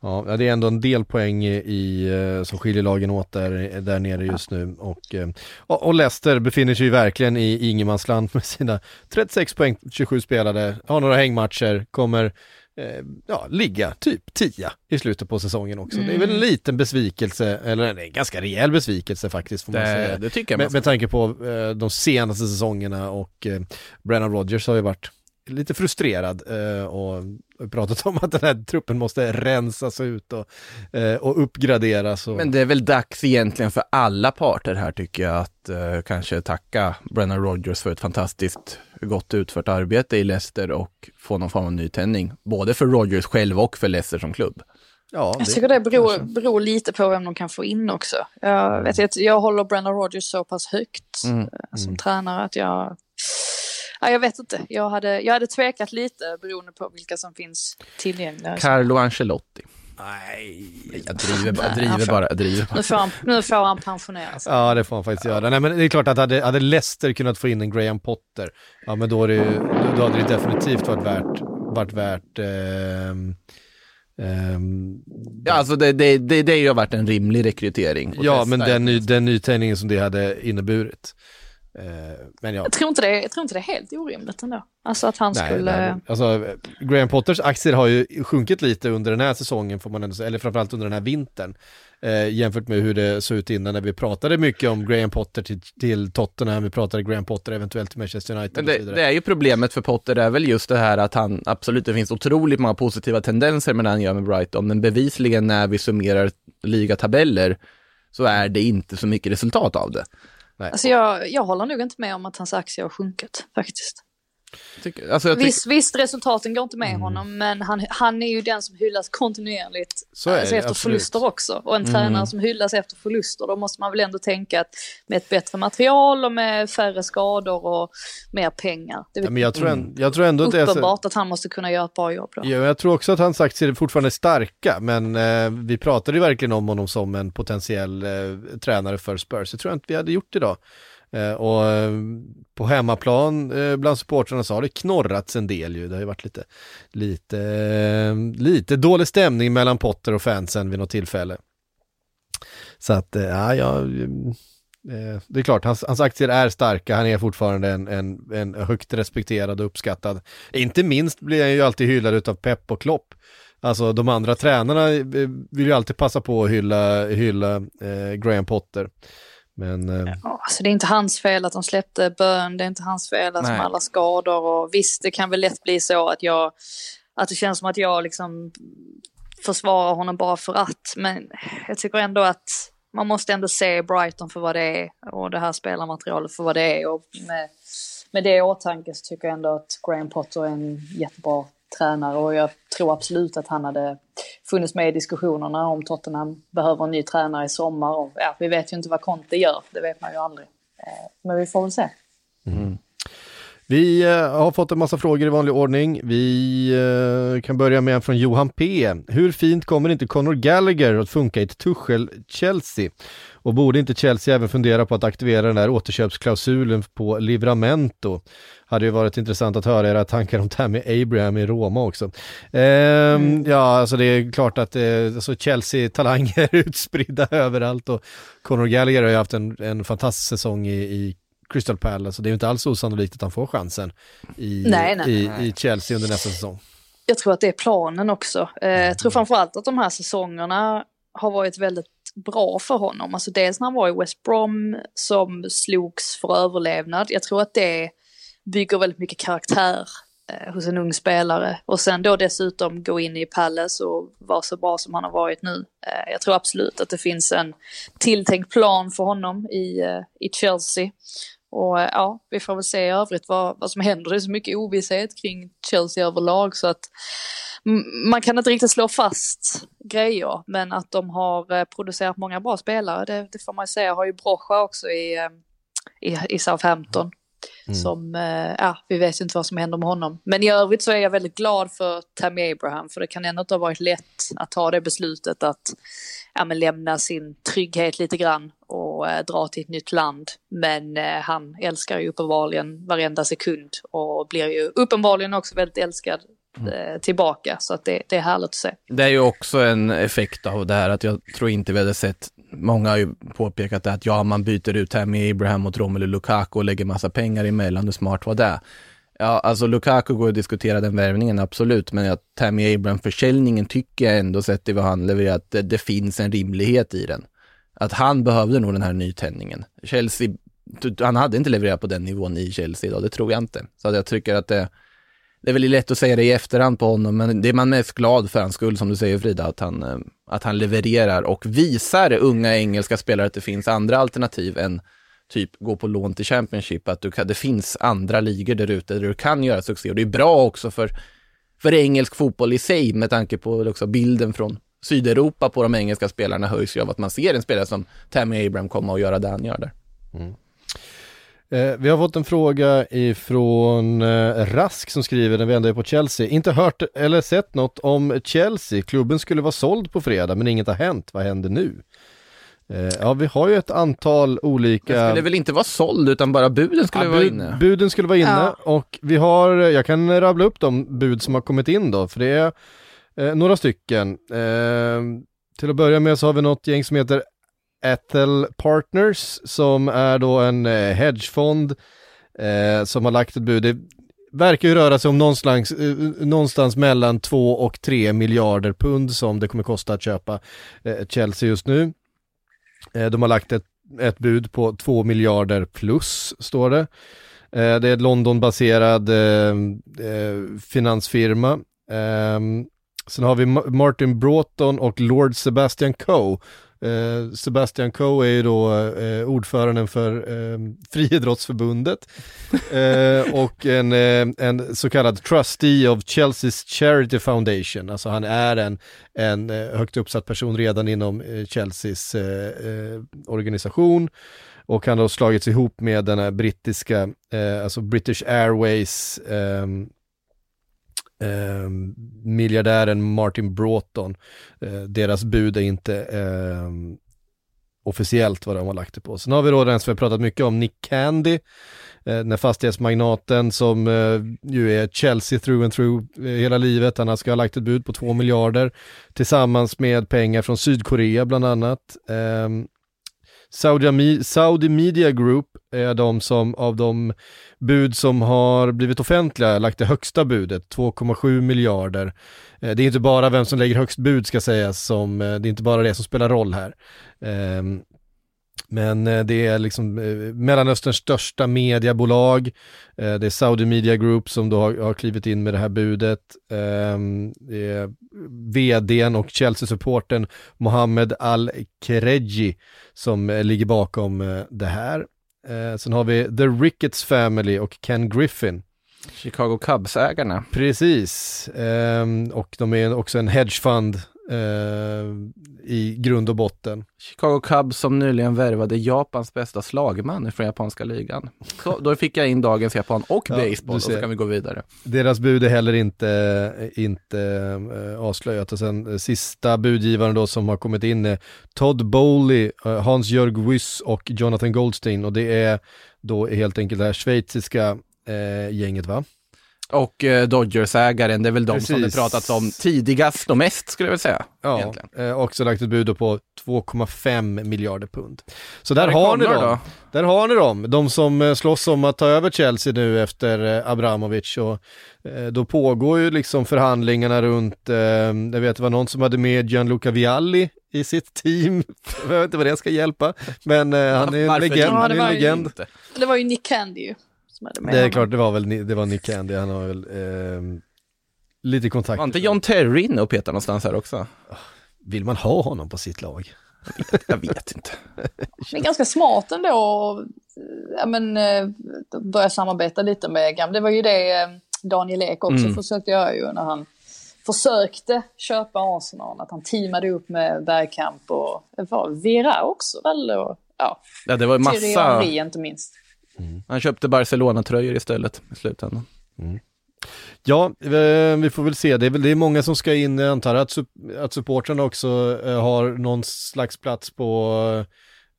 Ja, ja, det är ändå en del poäng i, eh, som skiljer lagen åt där, där nere just nu. Och, eh, och och Leicester befinner sig ju verkligen i ingenmansland med sina 36 poäng, 27 spelade, har några hängmatcher, kommer eh, ja, ligga typ 10 i slutet på säsongen också. Det är väl en liten besvikelse, eller en ganska rejäl besvikelse faktiskt får man det, säga. det tycker jag Med, med tanke på eh, de senaste säsongerna och eh, Brennan Rodgers har ju varit lite frustrerad eh, och pratat om att den här truppen måste rensas ut och, eh, och uppgraderas. Och, Men det är väl dags egentligen för alla parter här tycker jag att kanske tacka Brennan Rodgers för ett fantastiskt gott utfört arbete i Leicester och få någon form av nytändning. Både för Rodgers själv och för Leicester som klubb. ja, Jag tycker det beror, beror lite på vem de kan få in också. Jag, vet, jag, jag håller Brendan Rodgers så pass högt Mm. eh, som tränare att jag... Ja, jag vet inte. Jag hade, jag hade tvekat lite beroende på vilka som finns tillgängliga. Carlo Ancelotti. Nej. Jag driver bara, Nej, driver bara, jag driver bara. Nu får han, nu får han pensionera sig. Ja, det får han faktiskt göra. Nej, men det är klart att hade, hade Leicester kunnat få in en Graham Potter, ja men då, är det, då, hade det definitivt varit värt, varit värt ehm, ehm, Ja, alltså det, det, det, det har ju varit en rimlig rekrytering. ja, testa men den, ny, den nytändningen som det hade inneburit. Eh, men ja, Jag tror, inte det, jag tror inte det är helt orimligt ändå. Alltså att han Nej, skulle... nej, alltså Graham Potters aktier har ju sjunkit lite under den här säsongen, får man ändå säga, eller framförallt under den här vintern. Eh, jämfört med hur det såg ut innan när vi pratade mycket om Graham Potter till, till Tottenham, vi pratade Graham Potter eventuellt till Manchester United Men och så det, vidare. det är ju problemet för Potter är väl just det här att han, absolut det finns otroligt många positiva tendenser med det han gör med Brighton, men bevisligen när vi summerar ligatabeller så är det inte så mycket resultat av det. Alltså jag, jag håller nog inte med om att hans aktier har sjunkit faktiskt. Tycker, alltså tycker, Visst, visst, resultaten går inte med Mm. honom, men han, han är ju den som hyllas kontinuerligt Så alltså det, efter absolut. förluster också. Och en Mm. tränare som hyllas efter förluster, då måste man väl ändå tänka att med ett bättre material och med färre skador och mer pengar. Det är ja, men jag tror, en, jag tror ändå att det är så, uppenbart att han måste kunna göra ett bra jobb då. ja, jag tror också att hans aktier fortfarande är starka, men eh, vi pratade ju verkligen om honom som en potentiell eh, tränare för Spurs. Det tror jag inte vi hade gjort idag. Eh, och eh, på hemmaplan eh, bland supportrarna så har det knorrats en del ju. Det har ju varit lite, lite, eh, lite dålig stämning mellan Potter och fansen vid något tillfälle. Så att, eh, ja, ja eh, det är klart, hans, hans aktier är starka, han är fortfarande en, en, en högt respekterad och uppskattad. Inte minst blir han ju alltid hyllad utav Pep och Klopp. Alltså de andra tränarna vill ju alltid passa på att hylla, hylla eh, Graham Potter. Men eh, Ja, alltså det är inte hans fel att de släppte bön, det är inte hans fel att de alla skador. Och visst det kan väl lätt bli så att jag, att det känns som att jag liksom försvarar honom bara för att, men jag tycker ändå att man måste ändå se Brighton för vad det är och det här spelarmaterialet för vad det är. Och med, med det i åtanke så tycker jag ändå att Graham Potter är en jättebra tränare och jag tror absolut att han hade funnits med i diskussionerna om Tottenham behöver en ny tränare i sommar. Och, ja, vi vet ju inte vad Conte gör, det vet man ju aldrig. Eh, men vi får väl se. Mm. Vi eh, har fått en massa frågor i vanlig ordning. Vi eh, kan börja med en från Johan P. Hur fint kommer inte Conor Gallagher att funka i ett Tuchel-Chelsea? Och borde inte Chelsea även fundera på att aktivera den där återköpsklausulen på Livramento? Hade ju varit intressant att höra era tankar om Tammy Abraham i Roma också. Ehm, mm. Ja, alltså det är klart att eh, alltså Chelsea-talanger utspridda överallt och Conor Gallagher har ju haft en, en fantastisk säsong i, i Crystal Palace, så det är ju inte alls osannolikt att han får chansen i, nej, nej, i, nej. i Chelsea under nästa säsong. Jag tror att det är planen också. Eh, jag tror framförallt att de här säsongerna har varit väldigt bra för honom. Alltså dels när han var i West Brom som slogs för överlevnad. Jag tror att det bygger väldigt mycket karaktär eh, hos en ung spelare. Och sen då dessutom gå in i Palace och vara så bra som han har varit nu. Eh, jag tror absolut att det finns en tilltänkt plan för honom i, eh, i Chelsea. Och eh, ja, vi får väl se i övrigt vad, vad som händer. Det är så mycket ovisshet kring Chelsea överlag så att man kan inte riktigt slå fast grejer, men att de har eh, producerat många bra spelare, det, det får man säga. Har ju Brocha också i, eh, i, i Southampton. Mm. Som, ja, vi vet ju inte vad som händer med honom. Men i övrigt så är jag väldigt glad för Tammy Abraham, för det kan ändå inte ha varit lätt att ta det beslutet att ja, lämna sin trygghet lite grann och eh, dra till ett nytt land. Men eh, han älskar ju uppenbarligen varenda sekund och blir ju uppenbarligen också väldigt älskad mm. eh, tillbaka. Så att det, det, är härligt att se. Det är ju också en effekt av det här att jag tror inte vi hade sett, många har ju påpekat det att ja, man byter ut här med Abraham mot Romelu Lukaku och lägger massa pengar emellan, hur smart var det? Ja, alltså Lukaku går att diskutera den värvningen, absolut, men att Tammy Abraham-försäljningen tycker jag ändå, sett till vad han levererat, att det, det, finns en rimlighet i den. Att han behövde nog den här nytändningen. Chelsea, han hade inte levererat på den nivån i Chelsea idag, det tror jag inte. Så att jag tycker att det, det är väldigt lätt att säga det i efterhand på honom, men det är man mest glad för hans skull, som du säger Frida, att han, eh, att han levererar och visar unga engelska spelare att det finns andra alternativ än typ gå på lån till Championship, att du kan, det finns andra ligor där ute där du kan göra succé. Och det är bra också för, för engelsk fotboll i sig med tanke på också bilden från Sydeuropa på de engelska spelarna höjs ju av att man ser en spelare som Tammy Abraham komma och göra det han gör där. Mm. Eh, vi har fått en fråga ifrån eh, Rask som skriver när vi ändå är på Chelsea. Inte hört eller sett något om Chelsea. Klubben skulle vara såld på fredag men inget har hänt. Vad händer nu? Eh, ja, vi har ju ett antal olika... Den skulle väl inte vara såld utan bara buden skulle ja, vara inne? Buden skulle vara inne ja. och vi har, jag kan rabbla upp de bud som har kommit in då, för det är eh, några stycken. Eh, till att börja med så har vi något gäng som heter Ethel Partners som är då en eh, hedgefond eh, som har lagt ett bud. Det verkar ju röra sig om någonstans, eh, någonstans mellan 2 och 3 miljarder pund som det kommer kosta att köpa eh, Chelsea just nu. Eh, de har lagt ett, ett bud på 2 miljarder plus, står det. Eh, det är en Londonbaserad eh, eh finansfirma. Ehm, sen har vi Martin Broughton och Lord Sebastian Coe Eh, Sebastian Coe är ju då eh, ordföranden för eh, Friidrottsförbundet eh, och en, en så kallad trustee of Chelsea's Charity Foundation. Alltså han är en, en högt uppsatt person redan inom Chelseas organisation och han har slagits ihop med den här brittiska, alltså British Airways ehm, eh, miljardären Martin Broughton. Eh, deras bud är inte eh, officiellt vad de har lagt det på. Sen har vi då den som vi pratat mycket om, Nick Candy, eh, den fastighetsmagnaten som eh, ju är Chelsea through and through eh, hela livet. Han ska ha lagt ett bud på 2 miljarder tillsammans med pengar från Sydkorea bland annat. Ehm, Saudi, Saudi Media Group är de som av de bud som har blivit offentliga lagt det högsta budet, 2,7 miljarder. Eh, det är inte bara vem som lägger högst bud ska sägas, som, eh, det är inte bara det som spelar roll här. Ehm, men eh, det är liksom eh, Mellanösterns största mediebolag. Eh, det är Saudi Media Group som då har, har klivit in med det här budet. Ehm, det är vdn och Chelsea-supporten Mohammed Al-Kereji som ligger bakom det här. Sen har vi The Ricketts Family och Ken Griffin. Chicago Cubs-ägarna. Precis, ehm, och de är också en hedgefund i grund och botten. Chicago Cubs som nyligen värvade Japans bästa slagman från japanska ligan. Så, då fick jag in dagens Japan och Ja, baseball och så kan vi gå vidare. Deras bud är heller inte, inte eh, avslöjat. Och sen eh, sista budgivaren då som har kommit in är Todd Bowley, eh, Hans-Jörg Wyss och Jonathan Goldstein. Och det är då helt enkelt det här schweiziska eh, gänget va? Och eh, Dodgers-ägaren, det är väl de som det Precis. pratats om tidigast och mest skulle jag väl säga. Ja, egentligen. eh, också lagt ett bud då på 2,5 miljarder pund. Så där Är det har ni dem. Där har ni dem, de som eh, slåss om att ta över Chelsea nu efter Abramovic och då pågår ju liksom förhandlingarna runt, jag vet det var någon som hade med Gianluca Vialli i sitt team, jag vet inte vad det ska hjälpa, men han är en Varför legend. Ja, han det är en var ju. Det var ju Nick Candy ju. Som hade med Det är honom. klart, det var väl det var Nick Candy, han har väl eh, lite kontakt. Var inte John Terry inne och petade någonstans här också? Vill man ha honom på sitt lag? Jag vet inte. Det är ganska smart ändå att ja, men, eh, börja samarbeta lite med gamla. Det var ju det eh, Daniel Ek också Mm. försökte göra ju när han försökte köpa Arsenal. Att han teamade upp med Bergkamp och var Vera också väl? Och, ja, Ja, det var Thierry massa, Henry inte minst. Han köpte Barcelona-tröjor istället i slutändan. Ja, eh, vi får väl se. Det är väl det är många som ska in. Jag antar att, att supportrarna också eh, har någon slags plats på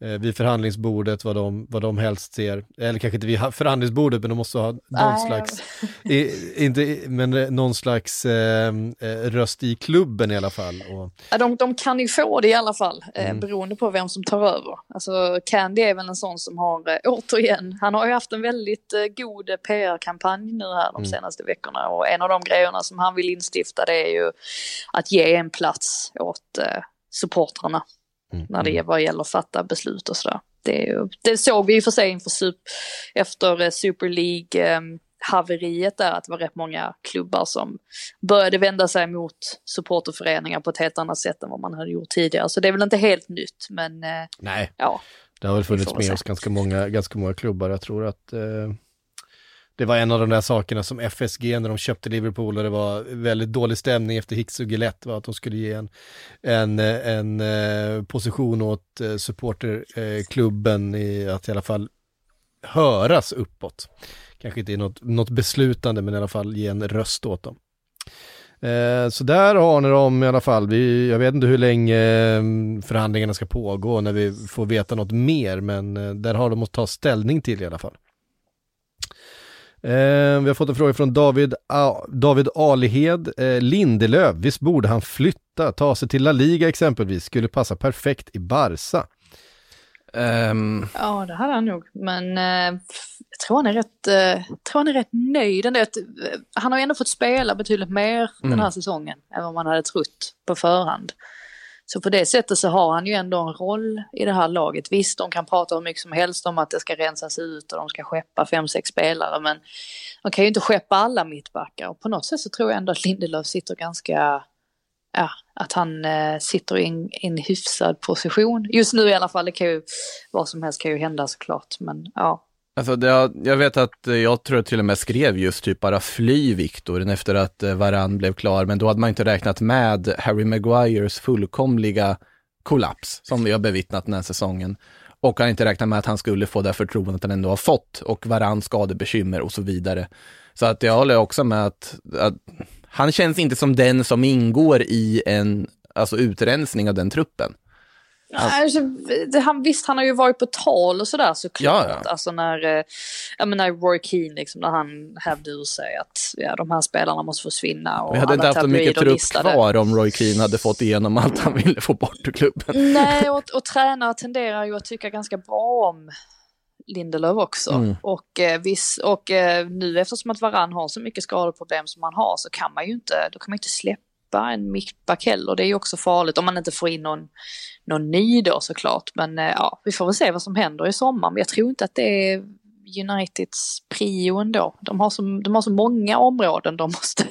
eh, vid förhandlingsbordet vad de, vad de helst ser. Eller kanske inte vid ha- förhandlingsbordet, men de måste ha någon Nej, slags, i, inte, men eh, någon slags eh, eh, röst i klubben i alla fall. Och, Ja, de, de kan ju få det i alla fall, eh, Mm. beroende på vem som tar över. Alltså, Candy är väl en sån som har, eh, återigen, han har ju haft en väldigt eh, god PR-kampanj nu här de Mm. senaste veckorna. Och en av de grejerna som han vill instifta det är ju att ge en plats åt supportrarna Mm. när det vad gäller att fatta beslut och sådär. Det, det såg vi ju för sig inför sup, efter eh, Super League. Eh, haveriet där att det var rätt många klubbar som började vända sig mot supporterföreningar på ett helt annat sätt än vad man hade gjort tidigare. Så det är väl inte helt nytt, men eh, nej, ja. det har väl funnits med oss ganska många, ganska många klubbar. Jag tror att eh, det var en av de där sakerna som FSG när de köpte Liverpool och det var väldigt dålig stämning efter Hicks och Gillette var att de skulle ge en, en, en eh, position åt eh, supporterklubben i att i alla fall höras uppåt. Kanske inte i något, något beslutande men i alla fall ge en röst åt dem. Eh, så där har ni dem i alla fall. Vi, jag vet inte hur länge mm, förhandlingarna ska pågå när vi får veta något mer, men eh, där har de att ta ställning till i alla fall. Eh, vi har fått en fråga från David, A- David Alihed. Eh, Lindelöf, visst borde han flytta, ta sig till La Liga exempelvis, skulle passa perfekt i Barca. Ehm, Ja, det hade han nog. Men eh, jag tror han är rätt, eh, tror han är rätt nöjd ändå. Eh, Han har ju ändå fått spela betydligt mer den Mm. här säsongen än vad man hade trott på förhand. Så på det sättet så har han ju ändå en roll i det här laget. Visst, de kan prata hur mycket som helst om att det ska rensas ut och de ska skeppa fem, sex spelare. Men de kan ju inte skeppa alla mittbackar. Och på något sätt så tror jag ändå att Lindelöf sitter ganska ja, att han eh, sitter i en, i en hyfsad position. Just nu i alla fall, det kan ju, vad som helst kan ju hända såklart. Men ja, Alltså det, jag vet att eh, jag tror jag till och med skrev just typ bara fly Viktor efter att eh, Varann blev klar, men då hade man inte räknat med Harry Maguires fullkomliga kollaps som vi har bevittnat den här säsongen. Och han inte räknat med att han skulle få det förtroendet han ändå har fått och Varann skadebekymmer och så vidare. Så att jag håller också med att, att han känns inte som den som ingår i en alltså utrensning av den truppen. Alltså, han, visst, han har ju varit på tal och sådär såklart. Ja, ja. Alltså när, eh, jag menar Roy Keane, liksom, när han hävde ur sig att ja, de här spelarna måste försvinna. Och Vi hade inte haft så mycket trupp listade. kvar om Roy Keane hade fått igenom allt han ville få bort ur klubben. Nej, och, och tränare tenderar ju att tycka ganska bra om Lindelöf också. Mm. Och, eh, viss, och eh, nu eftersom att Varann har så mycket skadeproblem som han har så kan man ju inte, då kan man inte släppa släppa en mittback heller. Det är ju också farligt om man inte får in någon, någon ny då såklart. Men eh, ja, vi får väl se vad som händer i sommar. Men jag tror inte att det är Uniteds prio ändå. De har så, de har så många områden de måste,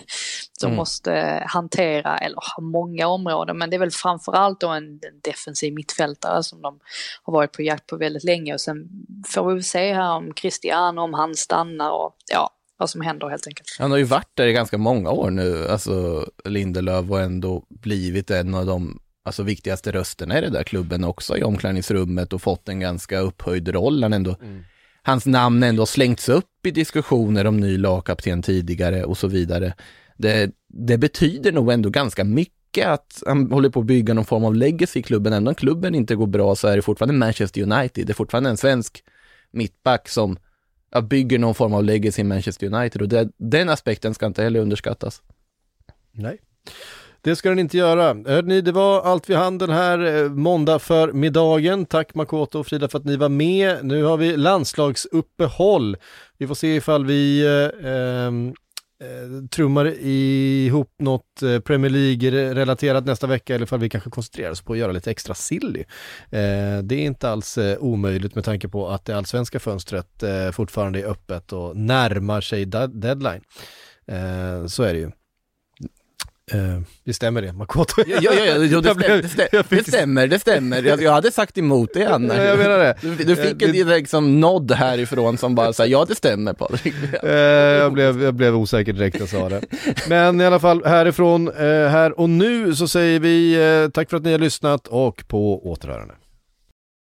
de mm. måste hantera, eller ha många områden, men det är väl framförallt då en, en defensiv mittfältare som de har varit på jakt på väldigt länge och sen får vi väl se här om Cristiano, om han stannar och ja, vad som händer helt enkelt. Han har ju varit där i ganska många år nu, alltså Lindelöf och ändå blivit en av de alltså, viktigaste rösterna i den där klubben också i omklädningsrummet och fått en ganska upphöjd roll. Han ändå mm hans namn ändå slängts upp i diskussioner om ny lagkapten tidigare och så vidare. Det, det betyder nog ändå ganska mycket att han håller på att bygga någon form av legacy i klubben. Även om klubben inte går bra så är det fortfarande Manchester United. Det är fortfarande en svensk mittback som bygger någon form av legacy i Manchester United och det, den aspekten ska inte heller underskattas. Nej. Det ska den inte göra. Hörrni, det var allt vi hann den här eh, måndag för middagen. Tack Makoto och Frida för att ni var med. Nu har vi landslagsuppehåll. Vi får se ifall vi eh, ehm, eh, trummar ihop något eh, Premier League-relaterat nästa vecka eller ifall vi kanske koncentrerar oss på att göra lite extra silly. Eh, det är inte alls eh, omöjligt med tanke på att det allsvenska fönstret eh, fortfarande är öppet och närmar sig deadline. Eh, så är det ju. Uh, det stämmer det, Makoto. Ja, ja, ja, jo, det, stämmer, det, stämmer, det stämmer, det stämmer. Jag, jag hade sagt emot det Anna. jag menar det. Du, du fick en uh, liksom nod härifrån som bara sa ja det stämmer Patrik. Uh, jag, blev, jag blev osäker direkt jag sa det. Men i alla fall härifrån, här och nu så säger vi tack för att ni har lyssnat och på återhörande.